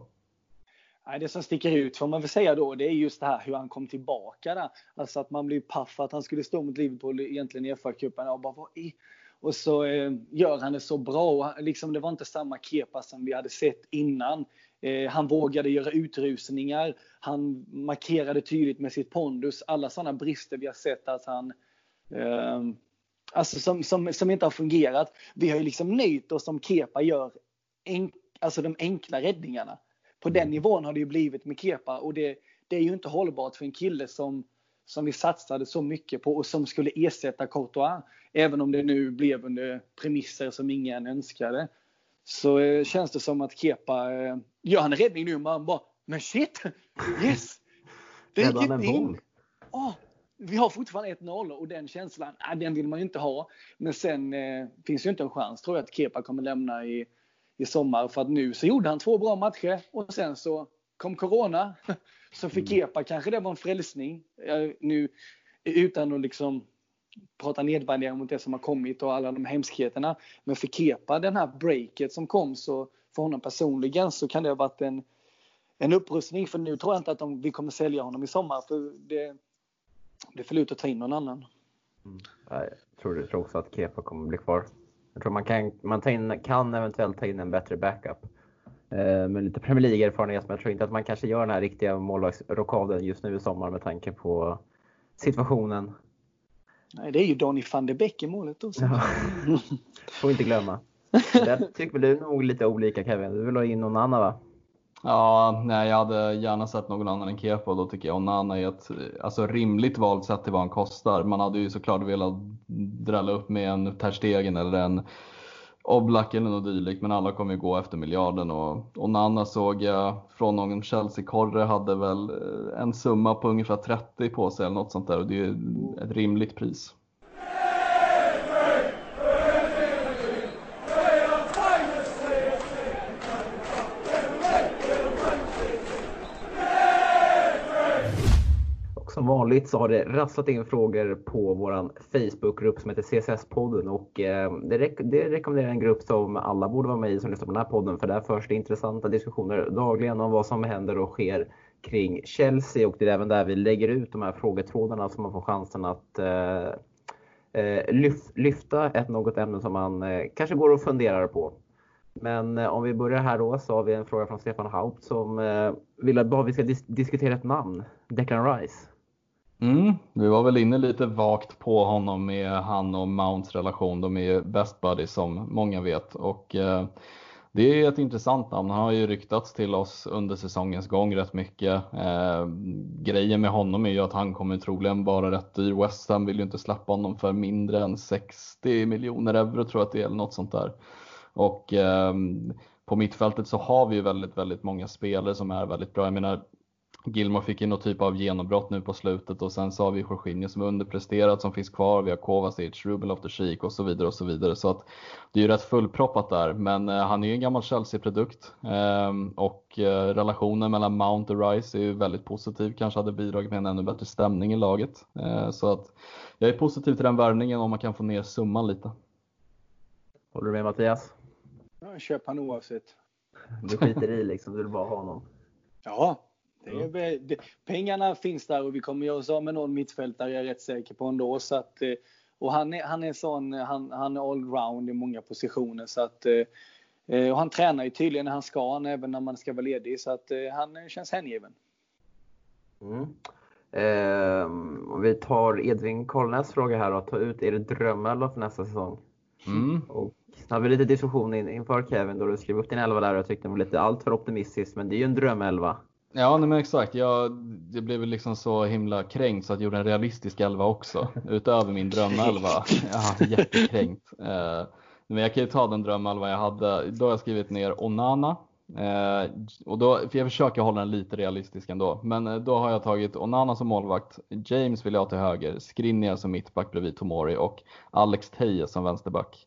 det som sticker ut får man väl säga då, det är just det här hur han kom tillbaka där. Alltså att man blir paff att han skulle stå mot Liverpool egentligen i FA-cupen och bara vad i? Och så eh, gör han det så bra. Och liksom, det var inte samma Kepa som vi hade sett innan. Eh, han vågade göra utrusningar. Han markerade tydligt med sitt pondus. Alla sådana brister vi har sett att han eh, Alltså som, som, som inte har fungerat. Vi har ju liksom nöjt oss som Kepa gör enk, alltså de enkla räddningarna. På den mm. nivån har det ju blivit med Kepa och det, det är ju inte hållbart för en kille som, som vi satsade så mycket på och som skulle ersätta Courtois. Även om det nu blev under premisser som ingen önskade. Så eh, känns det som att Kepa, eh, gör han en räddning nu och man bara, men shit! Yes! Det gick in! Oh, vi har fortfarande 1-0 och den känslan, äh, den vill man ju inte ha. Men sen eh, finns ju inte en chans tror jag att Kepa kommer lämna i, i sommar. För att nu så gjorde han två bra matcher och sen så kom Corona. [laughs] Så för mm. Kepa kanske det var en frälsning. Nu utan att liksom prata nedvärdering mot det som har kommit och alla de hemskheterna. Men för Kepa, den här breaket som kom så för honom personligen så kan det ha varit en, en upprustning. För nu tror jag inte att de, vi kommer sälja honom i sommar. För det, det är för lurt att ta in någon annan. Mm. Jag tror, tror också att Kepa kommer bli kvar. Jag tror man kan, man in, kan eventuellt ta in en bättre backup. Eh, med lite Premier League-erfarenhet, men jag tror inte att man kanske gör den här riktiga målvaktsrockaden just nu i sommar med tanke på situationen. Nej, det är ju Donny van de Beek i målet också. Ja. [laughs] Får inte glömma. [laughs] Där tycker du nog lite olika Kevin. Du vill ha in någon annan va? Ja, nej, jag hade gärna sett någon annan än Kepa och då tycker jag Onana är ett alltså, rimligt val sett till vad han kostar. Man hade ju såklart velat drälla upp med en Terstegen eller en Oblak eller något dylikt, men alla kommer ju gå efter miljarden och Onana såg jag från någon Chelsea-korre hade väl eh, en summa på ungefär 30 på sig eller något sånt där och det är ju ett rimligt pris. Vanligt så har det rasslat in frågor på vår Facebookgrupp som heter CSS-podden och eh, det, rek det rekommenderar en grupp som alla borde vara med i som lyssnar på den här podden för där förs det intressanta diskussioner dagligen om vad som händer och sker kring Chelsea och det är även där vi lägger ut de här frågetrådarna så man får chansen att eh, eh lyf lyfta ett något ämne som man eh, kanske går och funderar på. Men eh, om vi börjar här då så har vi en fråga från Stefan Haupt som eh, vill att vi ska dis diskutera ett namn, Declan Rice. Mm, vi var väl inne lite vagt på honom med han och Mounts relation. De är ju best buddies som många vet och eh, det är ett intressant namn. Han har ju ryktats till oss under säsongens gång rätt mycket. Eh, grejen med honom är ju att han kommer troligen vara rätt dyr. West Ham vill ju inte släppa honom för mindre än 60 miljoner euro tror jag att det är eller något sånt där. Och eh, på mittfältet så har vi ju väldigt, väldigt många spelare som är väldigt bra. Jag menar, Gilmore fick ju någon typ av genombrott nu på slutet och sen så har vi Jorginho som är underpresterat som finns kvar. Vi har Kovacic, Ruben Loftus-Cheek och så vidare och så vidare. Så att det är ju rätt fullproppat där. Men eh, han är ju en gammal Chelsea-produkt eh, och eh, relationen mellan Mount och Rice är ju väldigt positiv. Kanske hade bidragit med en ännu bättre stämning i laget. Eh, så att jag är positiv till den värvningen om man kan få ner summan lite. Håller du med Mattias? Ja, köp han oavsett. Du skiter i liksom, du vill bara ha honom? Ja, Det är, det, pengarna finns där och vi kommer göra oss av med någon mittfältare, jag är rätt säker på ändå. Så att, eh, och han är, han är sån, han, han är allround i många positioner. Så att, och han tränar ju tydligen när han ska, även när man ska vara ledig. Så att han känns hängiven. Mm. Eh, vi tar Edvin Kollnäs fråga här då. Ta ut er drömelva för nästa säsong. Mm. Och så hade vi lite diskussion in, inför Kevin då du skrev upp din elva där och jag tyckte den var lite alltför optimistisk. Men det är ju en drömelva. Ja, nej, men exakt. Jag, det blev liksom så himla kränkt så att jag gjorde en realistisk elva också. [laughs] Utöver min drömelva. Ja, jättekränkt. Eh, men jag kan ju ta den drömelva jag hade. Då har jag skrivit ner Onana, Eh, och då, för jag försöker hålla den lite realistisk ändå. Men eh, då har jag tagit Onana som målvakt, James vill jag ha till höger, Skriniar som mittback bredvid Tomori och Alex Teje som vänsterback.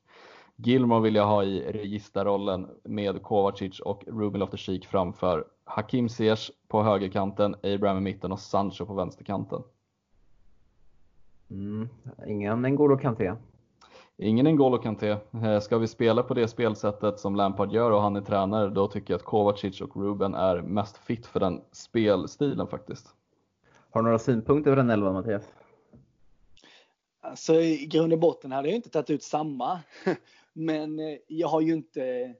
Gilmore vill jag ha i registerrollen med Kovacic och Ruben Loftus-Cheek framför. Hakim Ziyech på högerkanten, Abraham i mitten och Sancho på vänsterkanten. Mm, ingen N'Golo Kanté. Ingen N'Golo Kanté. Eh, ska vi spela på det spelsättet som Lampard gör och han är tränare, då tycker jag att Kovacic och Ruben är mest fit för den spelstilen faktiskt. Har du några synpunkter på den elvan Mattias? Alltså i grund och botten hade jag inte tagit ut samma. [laughs] Men eh, jag har ju inte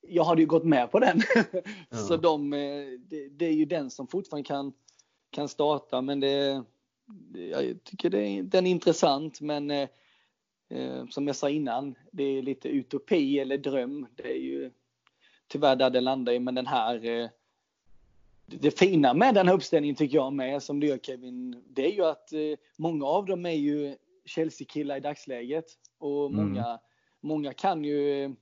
jag hade ju gått med på den. [laughs] Ja. Så de, eh, det, det, är ju den som fortfarande kan, kan starta. Men det, jag tycker det, den är intressant. Men Eh, som jag sa innan, det är lite utopi eller dröm. Det är ju tyvärr där det landar i, men den här eh, det fina med den här uppställningen tycker jag med, som du gör Kevin, det är ju att eh, många av dem är ju Chelsea-killar i dagsläget. Och mm. många, mm. många kan ju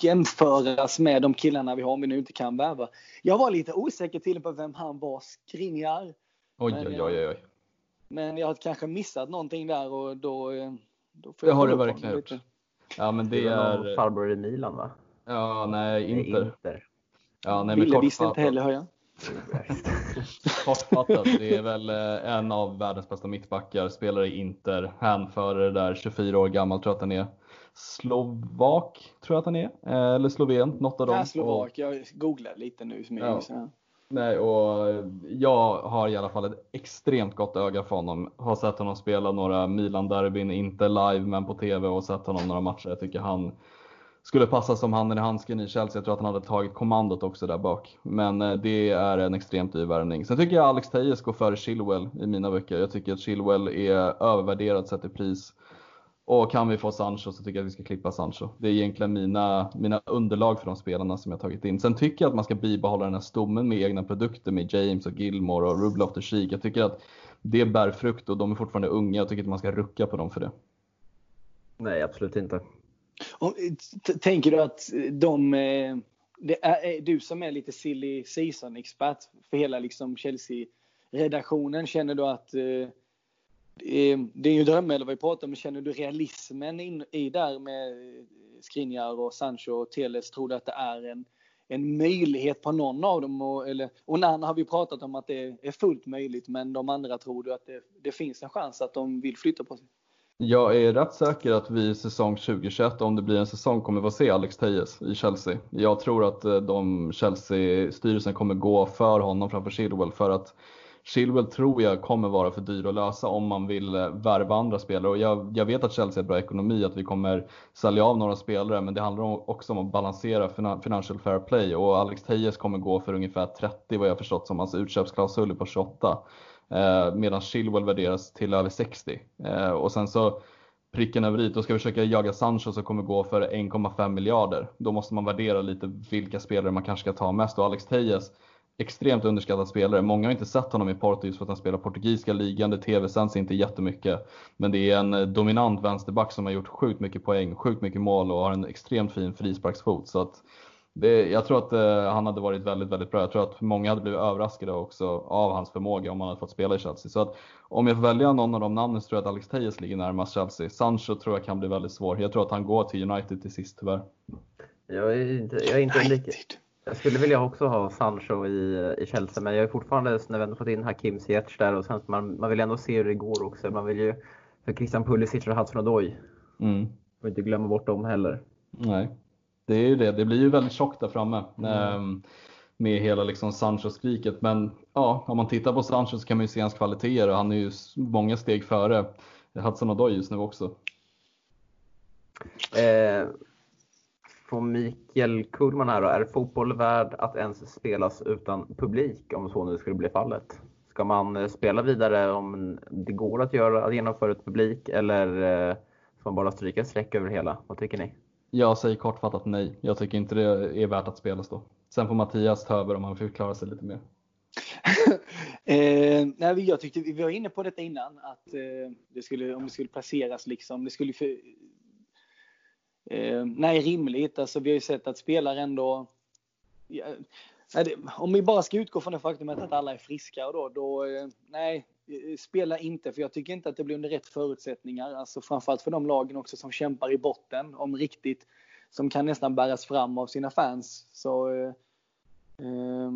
jämföras med de killarna vi har om vi nu inte kan värva. Jag var lite osäker till på vem han var, Skriniar. Oj, oj, oj, oj. Men jag har kanske missat någonting där och då, då får jag Det har du verkligen gjort. Ja, men det, det är... farbror i Milan va? Ja, nej, Inter. Inter. Ja, nej, Ville visste inte heller hör jag. [laughs] Kortfattat, det är väl eh, en av världens bästa mittbackar, spelar i Inter, hänförare där, 24 år gammal tror jag att han är. Slovak tror jag att han är, eh, eller sloven, något av dem. Ja, slovak, jag googlar lite nu. Som ja. Nej, och jag har i alla fall ett extremt gott öga för honom. Har sett honom spela några Milan-derbyn, inte live men på TV och sett honom några matcher. Jag tycker han skulle passa som handen i handsken i Chelsea. Jag tror att han hade tagit kommandot också där bak. Men eh, det är en extremt dyr värvning. Sen tycker jag Alex Tejes går före Chilwell i mina böcker. Jag tycker att Chilwell är övervärderad sett i pris. Och kan vi få Sancho så tycker jag att vi ska klippa Sancho. Det är egentligen mina, mina underlag för de spelarna som jag tagit in. Sen tycker jag att man ska bibehålla den här stommen med egna produkter med James och Gilmore och Rublev och Sheik. Jag tycker att det bär frukt och de är fortfarande unga. Jag tycker att man ska rucka på dem för det. Nej, absolut inte. Och, tänker du att de, eh, det är du som är lite silly season-expert för hela liksom Chelsea-redaktionen, känner du att eh, Eh, det är ju drömelva vi pratar om, men känner du realismen in, i där med eh, Skriniar och Sancho och Teles? Tror du att det är en, en möjlighet på någon av dem? Och, eller, och har vi pratat om att det är fullt möjligt, men de andra tror du att det, det finns en chans att de vill flytta på sig? Jag är rätt säker att vi i säsong 2021, om det blir en säsong, kommer få se Alex Tejes i Chelsea. Jag tror att eh, de Chelsea-styrelsen kommer gå för honom framför Chilwell för att Chilwell tror jag kommer vara för dyr att lösa om man vill eh, värva andra spelare. Och jag, jag vet att Chelsea har bra ekonomi, att vi kommer sälja av några spelare, men det handlar också om att balansera financial fair play. Och Alex Tejes kommer gå för ungefär 30 vad jag förstått som hans utköpsklausul är på 28. Eh, medan Chilwell värderas till över 60. Eh, och sen så pricken över i, då ska vi försöka jaga Sancho som kommer gå för 1,5 miljarder. Då måste man värdera lite vilka spelare man kanske ska ta mest och Alex Tejes extremt underskattad spelare. Många har inte sett honom i Porto just för att han spelar portugisiska ligan. Det tv-sänds inte jättemycket. Men det är en eh, dominant vänsterback som har gjort sjukt mycket poäng, sjukt mycket mål och har en extremt fin frisparksfot. Så att det, jag tror att eh, han hade varit väldigt, väldigt bra. Jag tror att många hade blivit överraskade också av hans förmåga om han hade fått spela i Chelsea. Så att om jag får välja någon av de namnen så tror jag att Alex Tejes ligger närmast Chelsea. Sancho tror jag kan bli väldigt svår. Jag tror att han går till United till sist tyvärr. Jag är inte, jag är inte lika, jag skulle vilja också ha Sancho i, i Chelsea, men jag är fortfarande, när vi ändå fått in Hakim Ziyech där och sen man, man vill ändå se hur det går också. Man vill ju, för Christian Pulisic och Hudson Odoi. Mm. Får inte glömma bort dem heller. Nej, det är ju det. Det blir ju väldigt tjockt där framme. Mm. Ehm, med hela liksom Sancho-skriket. Men ja, om man tittar på Sancho så kan man ju se hans kvaliteter och han är ju många steg före Hudson Odoi just nu också. Eh, från Mikael Kullman här då. Är fotboll värd att ens spelas utan publik om så nu skulle bli fallet? Ska man eh, spela vidare om det går att göra, att genomföra ett publik eller eh, ska man bara stryka ett streck över hela? Vad tycker ni? Jag säger kortfattat nej. Jag tycker inte det är värt att spelas då. Sen får Mattias ta över om han förklarar sig lite mer. [laughs] eh, nej, jag tyckte, vi var inne på detta innan, att eh, det skulle, om det skulle placeras liksom, det skulle för, eh, nej, rimligt. Alltså, vi har ju sett att spelare ändå, ja, om vi bara ska utgå från det faktumet att alla är friska då, då eh, nej, eh, spela inte, för jag tycker inte att det blir under rätt förutsättningar. Alltså framförallt för de lagen också som kämpar i botten om riktigt, som kan nästan bäras fram av sina fans. Så, eh, eh,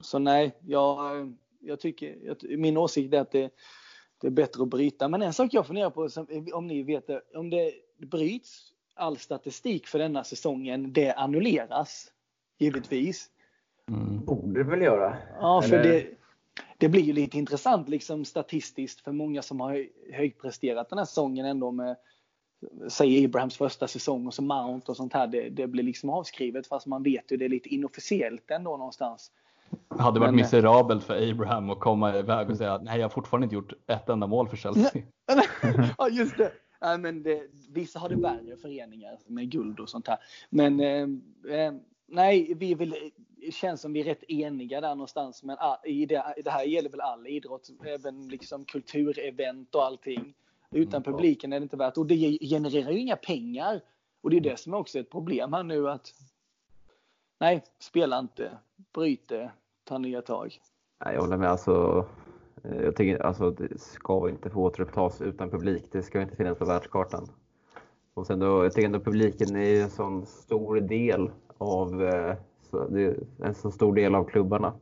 så nej, jag, eh, jag tycker, jag, min åsikt är att det, det, är bättre att bryta. Men en sak jag funderar på, om ni vet det, om det bryts all statistik för denna säsongen, det annulleras givetvis. Mm. Borde det väl göra? Ja, för det, det blir ju lite intressant liksom statistiskt för många som har högpresterat den här säsongen ändå med säg Abrahams första säsong och så Mount och sånt här. Det, det blir liksom avskrivet fast man vet ju det är lite inofficiellt ändå någonstans. Det hade varit Men, miserabelt för Abraham att komma iväg och säga att nej, jag har fortfarande inte gjort ett enda mål för Chelsea. [laughs] ja, just det. Ja, men det, vissa har det värre föreningar med guld och sånt här. Men eh, eh nej, vi vill känns som vi är rätt eniga där någonstans. Men ah, i det, det här gäller väl all idrott, även liksom kulturevent och allting. Utan mm, publiken är det inte värt. Och det genererar ju inga pengar. Och det är det som är också ett problem här nu att nej, spela inte, bryt det, ta nya tag. Nej, jag håller med. Alltså, jag tycker alltså det ska inte få återupptas utan publik. Det ska inte finnas på världskartan. Och sen då, jag tycker ändå publiken är en sån stor del av eh, en så stor del av klubbarna.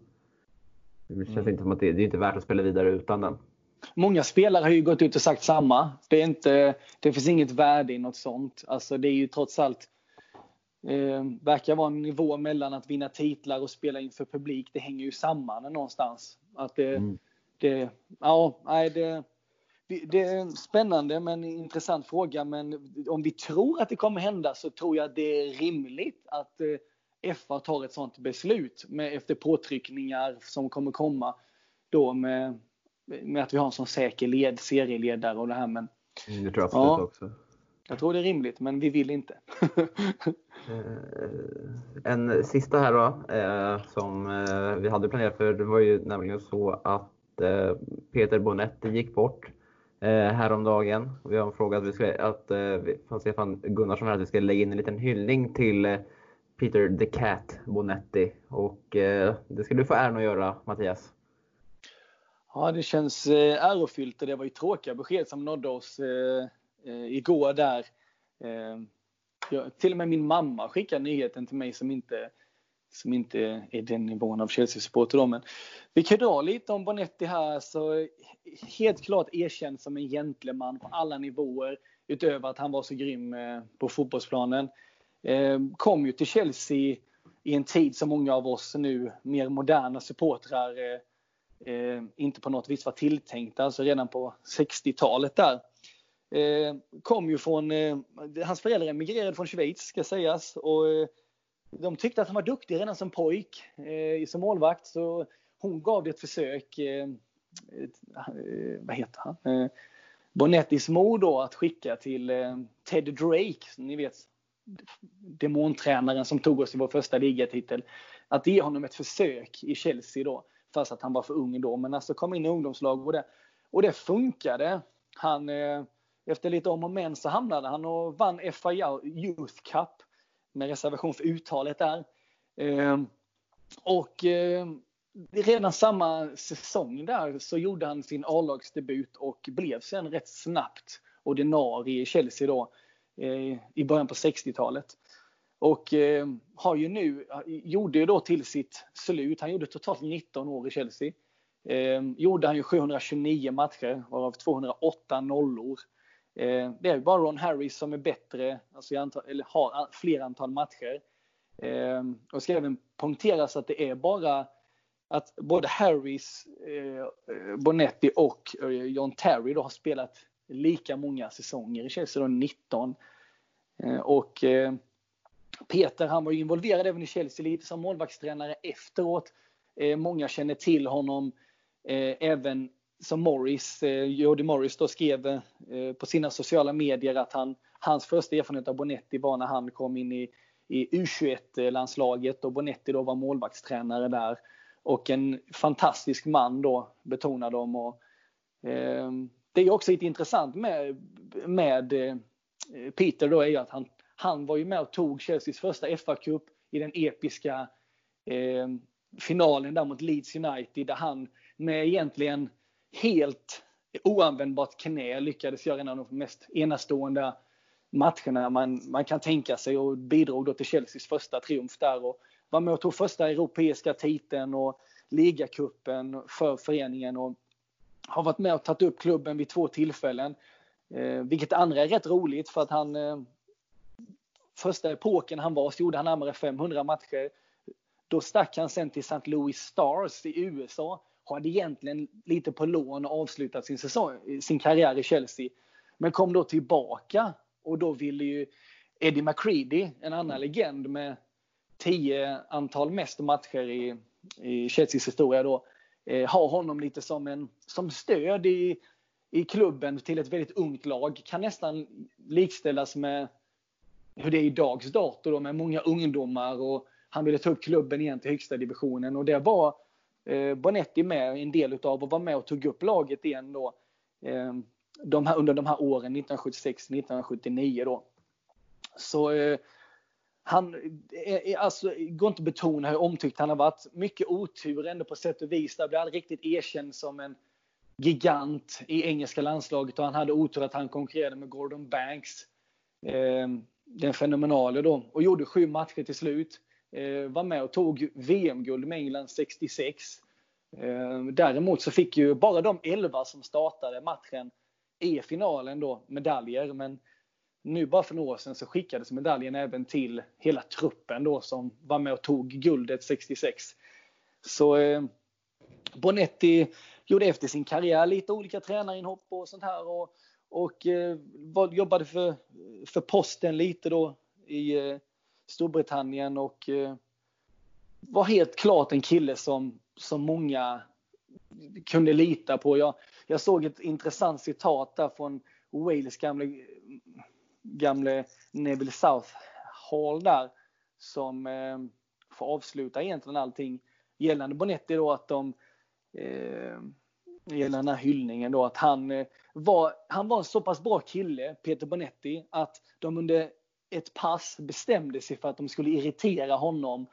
Det känns mm. inte som att det, det är inte värt att spela vidare utan den. Många spelare har ju gått ut och sagt samma. Det, är inte, det finns inget värde i något sånt. Alltså det är ju trots allt eh, verkar vara en nivå mellan att vinna titlar och spela inför publik. Det hänger ju samman någonstans. Att det, mm. Det, ja, nej, det, det är en spännande men intressant fråga. Men om vi tror att det kommer hända så tror jag att det är rimligt att eh, FA tar ett sådant beslut med, efter påtryckningar som kommer komma då med, med att vi har en sån säker led, serieledare och det här. Men, det tror jag absolut ja, också. Jag tror det är rimligt, men vi vill inte. [laughs] Eh, en sista här då, eh, som vi hade planerat för. Det var ju nämligen så att Eh, Peter Bonetti gick bort eh, häromdagen. Vi har en fråga att vi ska, att, eh, från Stefan Gunnarsson här att vi ska lägga in en liten hyllning till Peter the Cat Bonetti. Och det ska du få äran att göra Mattias. Ja, det känns ärofyllt och det var ju tråkiga besked som nådde oss igår där. Till och med min mamma skickade nyheten till mig som inte, som inte är den nivån av Chelsea-supporter. Men vi kan dra lite om Bonetti här. Så helt klart erkänd som en gentleman på alla nivåer utöver att han var så grym eh, på fotbollsplanen. Eh, kom ju till Chelsea i en tid som många av oss nu mer moderna supportrar eh, inte på något vis var tilltänkta, alltså redan på 60-talet där. kom ju från, hans föräldrar emigrerade från Schweiz ska sägas och de tyckte att han var duktig redan som pojk eh, som målvakt så hon gav det ett försök, eh, eh, vad heter han? Bonettis mor då att skicka till Ted Drake, ni vet demontränaren som tog oss till vår första ligatitel. Att ge honom ett försök i Chelsea då, fast att han var för ung då. Men alltså kom in i ungdomslag och det, och det funkade. Han, eh, efter lite om och men så hamnade han och vann FIA Youth Cup med reservation för uttalet där. Eh, och eh, redan samma säsong där så gjorde han sin A-lagsdebut och blev sen rätt snabbt ordinarie i Chelsea då. Eh, i början på 60-talet. Och eh, har ju nu, gjorde ju då till sitt slut, han gjorde totalt 19 år i Chelsea. Eh, gjorde han ju 729 matcher, varav 208 nollor. Eh, det är bara Ron Harris som är bättre, alltså antal, eller har fler antal matcher. Eh, och ska även poängteras att det är bara att både Harris, eh, Bonetti och eh, John Terry då har spelat lika många säsonger i Chelsea, då 19. Eh, och eh, Peter han var ju involverad även i Chelsea lite som målvaktstränare efteråt. Eh, många känner till honom eh, även som Morris, eh, Jody Morris då skrev eh, på sina sociala medier att han, hans första erfarenhet av Bonetti var när han kom in i, i U21-landslaget och Bonetti då var målvaktstränare där. Och en fantastisk man då, betonar de. Och, eh, det är också lite intressant med, med eh, Peter då är ju att han, han var ju med och tog Chelseas första FA-cup i den episka eh, finalen där mot Leeds United där han med egentligen helt oanvändbart knä lyckades göra en av de mest enastående matcherna man, man kan tänka sig och bidrog då till Chelseas första triumf där och var med och tog första europeiska titeln och ligacupen för föreningen och har varit med och tagit upp klubben vid två tillfällen. Eh, vilket andra är rätt roligt för att han eh, första epoken han var så gjorde han närmare 500 matcher. Då stack han sen till St. Louis Stars i USA. Hade egentligen lite på lån avslutat sin, säsong, sin karriär i Chelsea. Men kom då tillbaka och då ville ju Eddie McCready, en annan legend med 10 antal mest matcher i, i Chelseas historia då, eh, ha honom lite som, en, som stöd i, i klubben till ett väldigt ungt lag. Kan nästan likställas med hur det är i dags dato då, med många ungdomar och han ville ta upp klubben igen till högsta divisionen och det var eh, Bonetti med en del utav och var med och tog upp laget igen då. Eh, de här, under de här åren 1976-1979 då. Så eh, han eh, eh, alltså, går inte att betona hur omtyckt han har varit. Mycket otur ändå på sätt och vis. Där blev aldrig riktigt erkänd som en gigant i engelska landslaget och han hade otur att han konkurrerade med Gordon Banks. Eh, den fenomenale då och gjorde sju matcher till slut. Eh, var med och tog VM-guld med England 66. Eh, däremot så fick ju bara de 11 som startade matchen i finalen då medaljer. Men nu bara för några år sedan så skickades medaljen även till hela truppen då som var med och tog guldet 66. Så eh, Bonetti gjorde efter sin karriär lite olika tränarinhopp och sånt här och, och eh, jobbade för, för posten lite då i eh, Storbritannien och eh, var helt klart en kille som, som många kunde lita på. Jag, jag såg ett intressant citat där från Wales gamle gamle Neville South Hall där som eh, får avsluta egentligen allting gällande Bonetti då att de eh, gällande den här hyllningen då att han eh, var, han var en så pass bra kille, Peter Bonetti, att de under ett pass bestämde sig för att de skulle irritera honom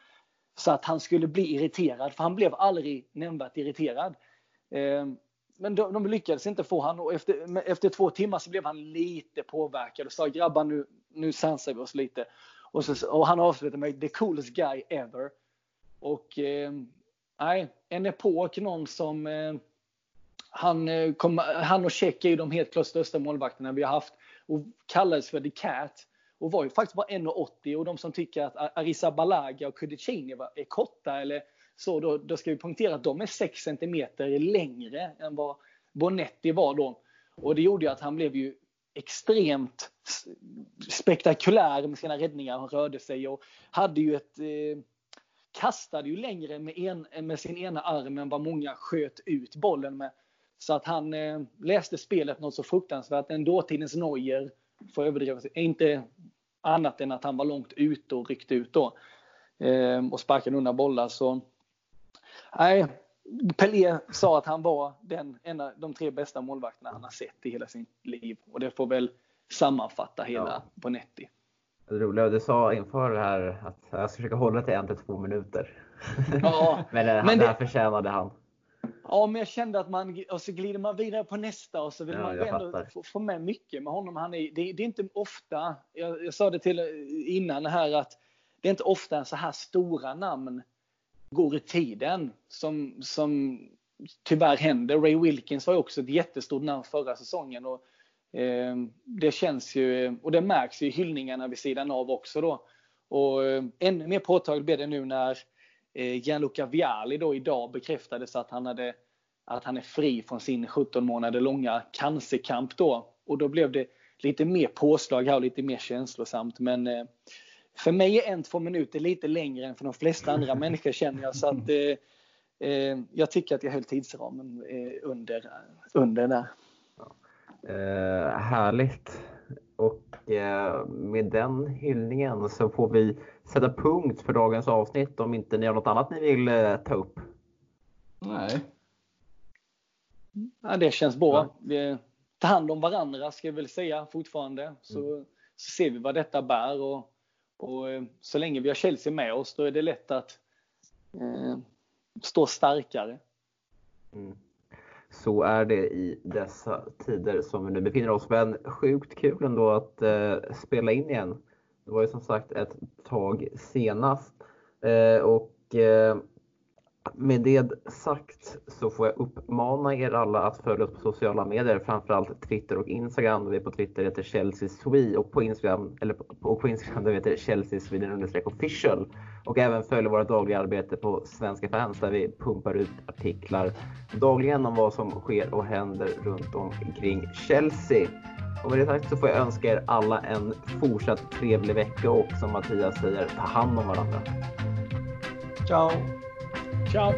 så att han skulle bli irriterad, för han blev aldrig nämnvärt irriterad. Ehm, men de, de lyckades inte få honom och efter, efter två timmar så blev han lite påverkad och sa grabbar nu, nu sansar vi oss lite. Och, så, och han avslutade med the coolest guy ever. Och eh, en epok, någon som eh, han, eh, kom, han och Check är ju de helt klart största målvakterna vi har haft och kallades för The Cat och var ju faktiskt bara 1,80 och de som tycker att Arisa Balaga och Kudicini är korta eller så då, då ska vi poängtera att de är 6 cm längre än vad Bonetti var då. Och det gjorde ju att han blev ju extremt spektakulär med sina räddningar. Han rörde sig och hade ju ett eh, kastade ju längre med, en, med sin ena arm än vad många sköt ut bollen med. Så att han eh, läste spelet något så fruktansvärt. En dåtidens Neuer, får överdriva, inte annat än att han var långt ute och ryckte ut då. Eh, och sparkade undan bollar. Så Nej, Pelé sa att han var den, en av de tre bästa målvakterna han har sett i hela sitt liv. Och det får väl sammanfatta hela ja. Bonetti. Det roliga, du sa inför det här att jag ska försöka hålla till en till två minuter. Ja, [laughs] men, det, men det här förtjänade han. Ja, men jag kände att man, och så glider man vidare på nästa och så vill ja, man ändå få, få, med mycket med honom. Han är, det, det är inte ofta, jag, jag, sa det till innan här att det är inte ofta så här stora namn går i tiden som, som tyvärr händer. Ray Wilkins var ju också ett jättestort namn förra säsongen. Och, eh, det känns ju, och det märks ju i hyllningarna vid sidan av också då. Och eh, ännu mer påtagligt blev det nu när eh, Gianluca Vialli då idag bekräftades att han, hade, att han är fri från sin 17 månader långa cancerkamp då. Och då blev det lite mer påslag här och lite mer känslosamt. Men eh, för mig är en, två minuter lite längre än för de flesta andra [laughs] människor känner jag. Så att, eh, eh, jag tycker att jag höll tidsramen eh, under, under där. Eh, härligt. Och eh, med den hyllningen så får vi sätta punkt för dagens avsnitt om inte ni har något annat ni vill eh, ta upp. Nej. Ja, det känns bra. Vi tar hand om varandra ska jag väl säga fortfarande. Så, mm. så ser vi vad detta bär. Och, och eh, så länge vi har Chelsea med oss då är det lätt att eh, stå starkare. Mm så är det i dessa tider som vi nu befinner oss. Men sjukt kul ändå att eh, spela in igen. Det var ju som sagt ett tag senast. Eh, och eh, med det sagt så får jag uppmana er alla att följa oss på sociala medier, framförallt Twitter och Instagram. Vi är på Twitter heter Chelsea Swe och på Instagram, eller på, och på Instagram där vi heter Chelsea Sweden official. Och även följa våra dagliga arbete på Svenska fans där vi pumpar ut artiklar dagligen om vad som sker och händer runt omkring Chelsea. Och med det sagt så får jag önska er alla en fortsatt trevlig vecka och som Mattias säger, ta hand om varandra. Ciao! Ciao!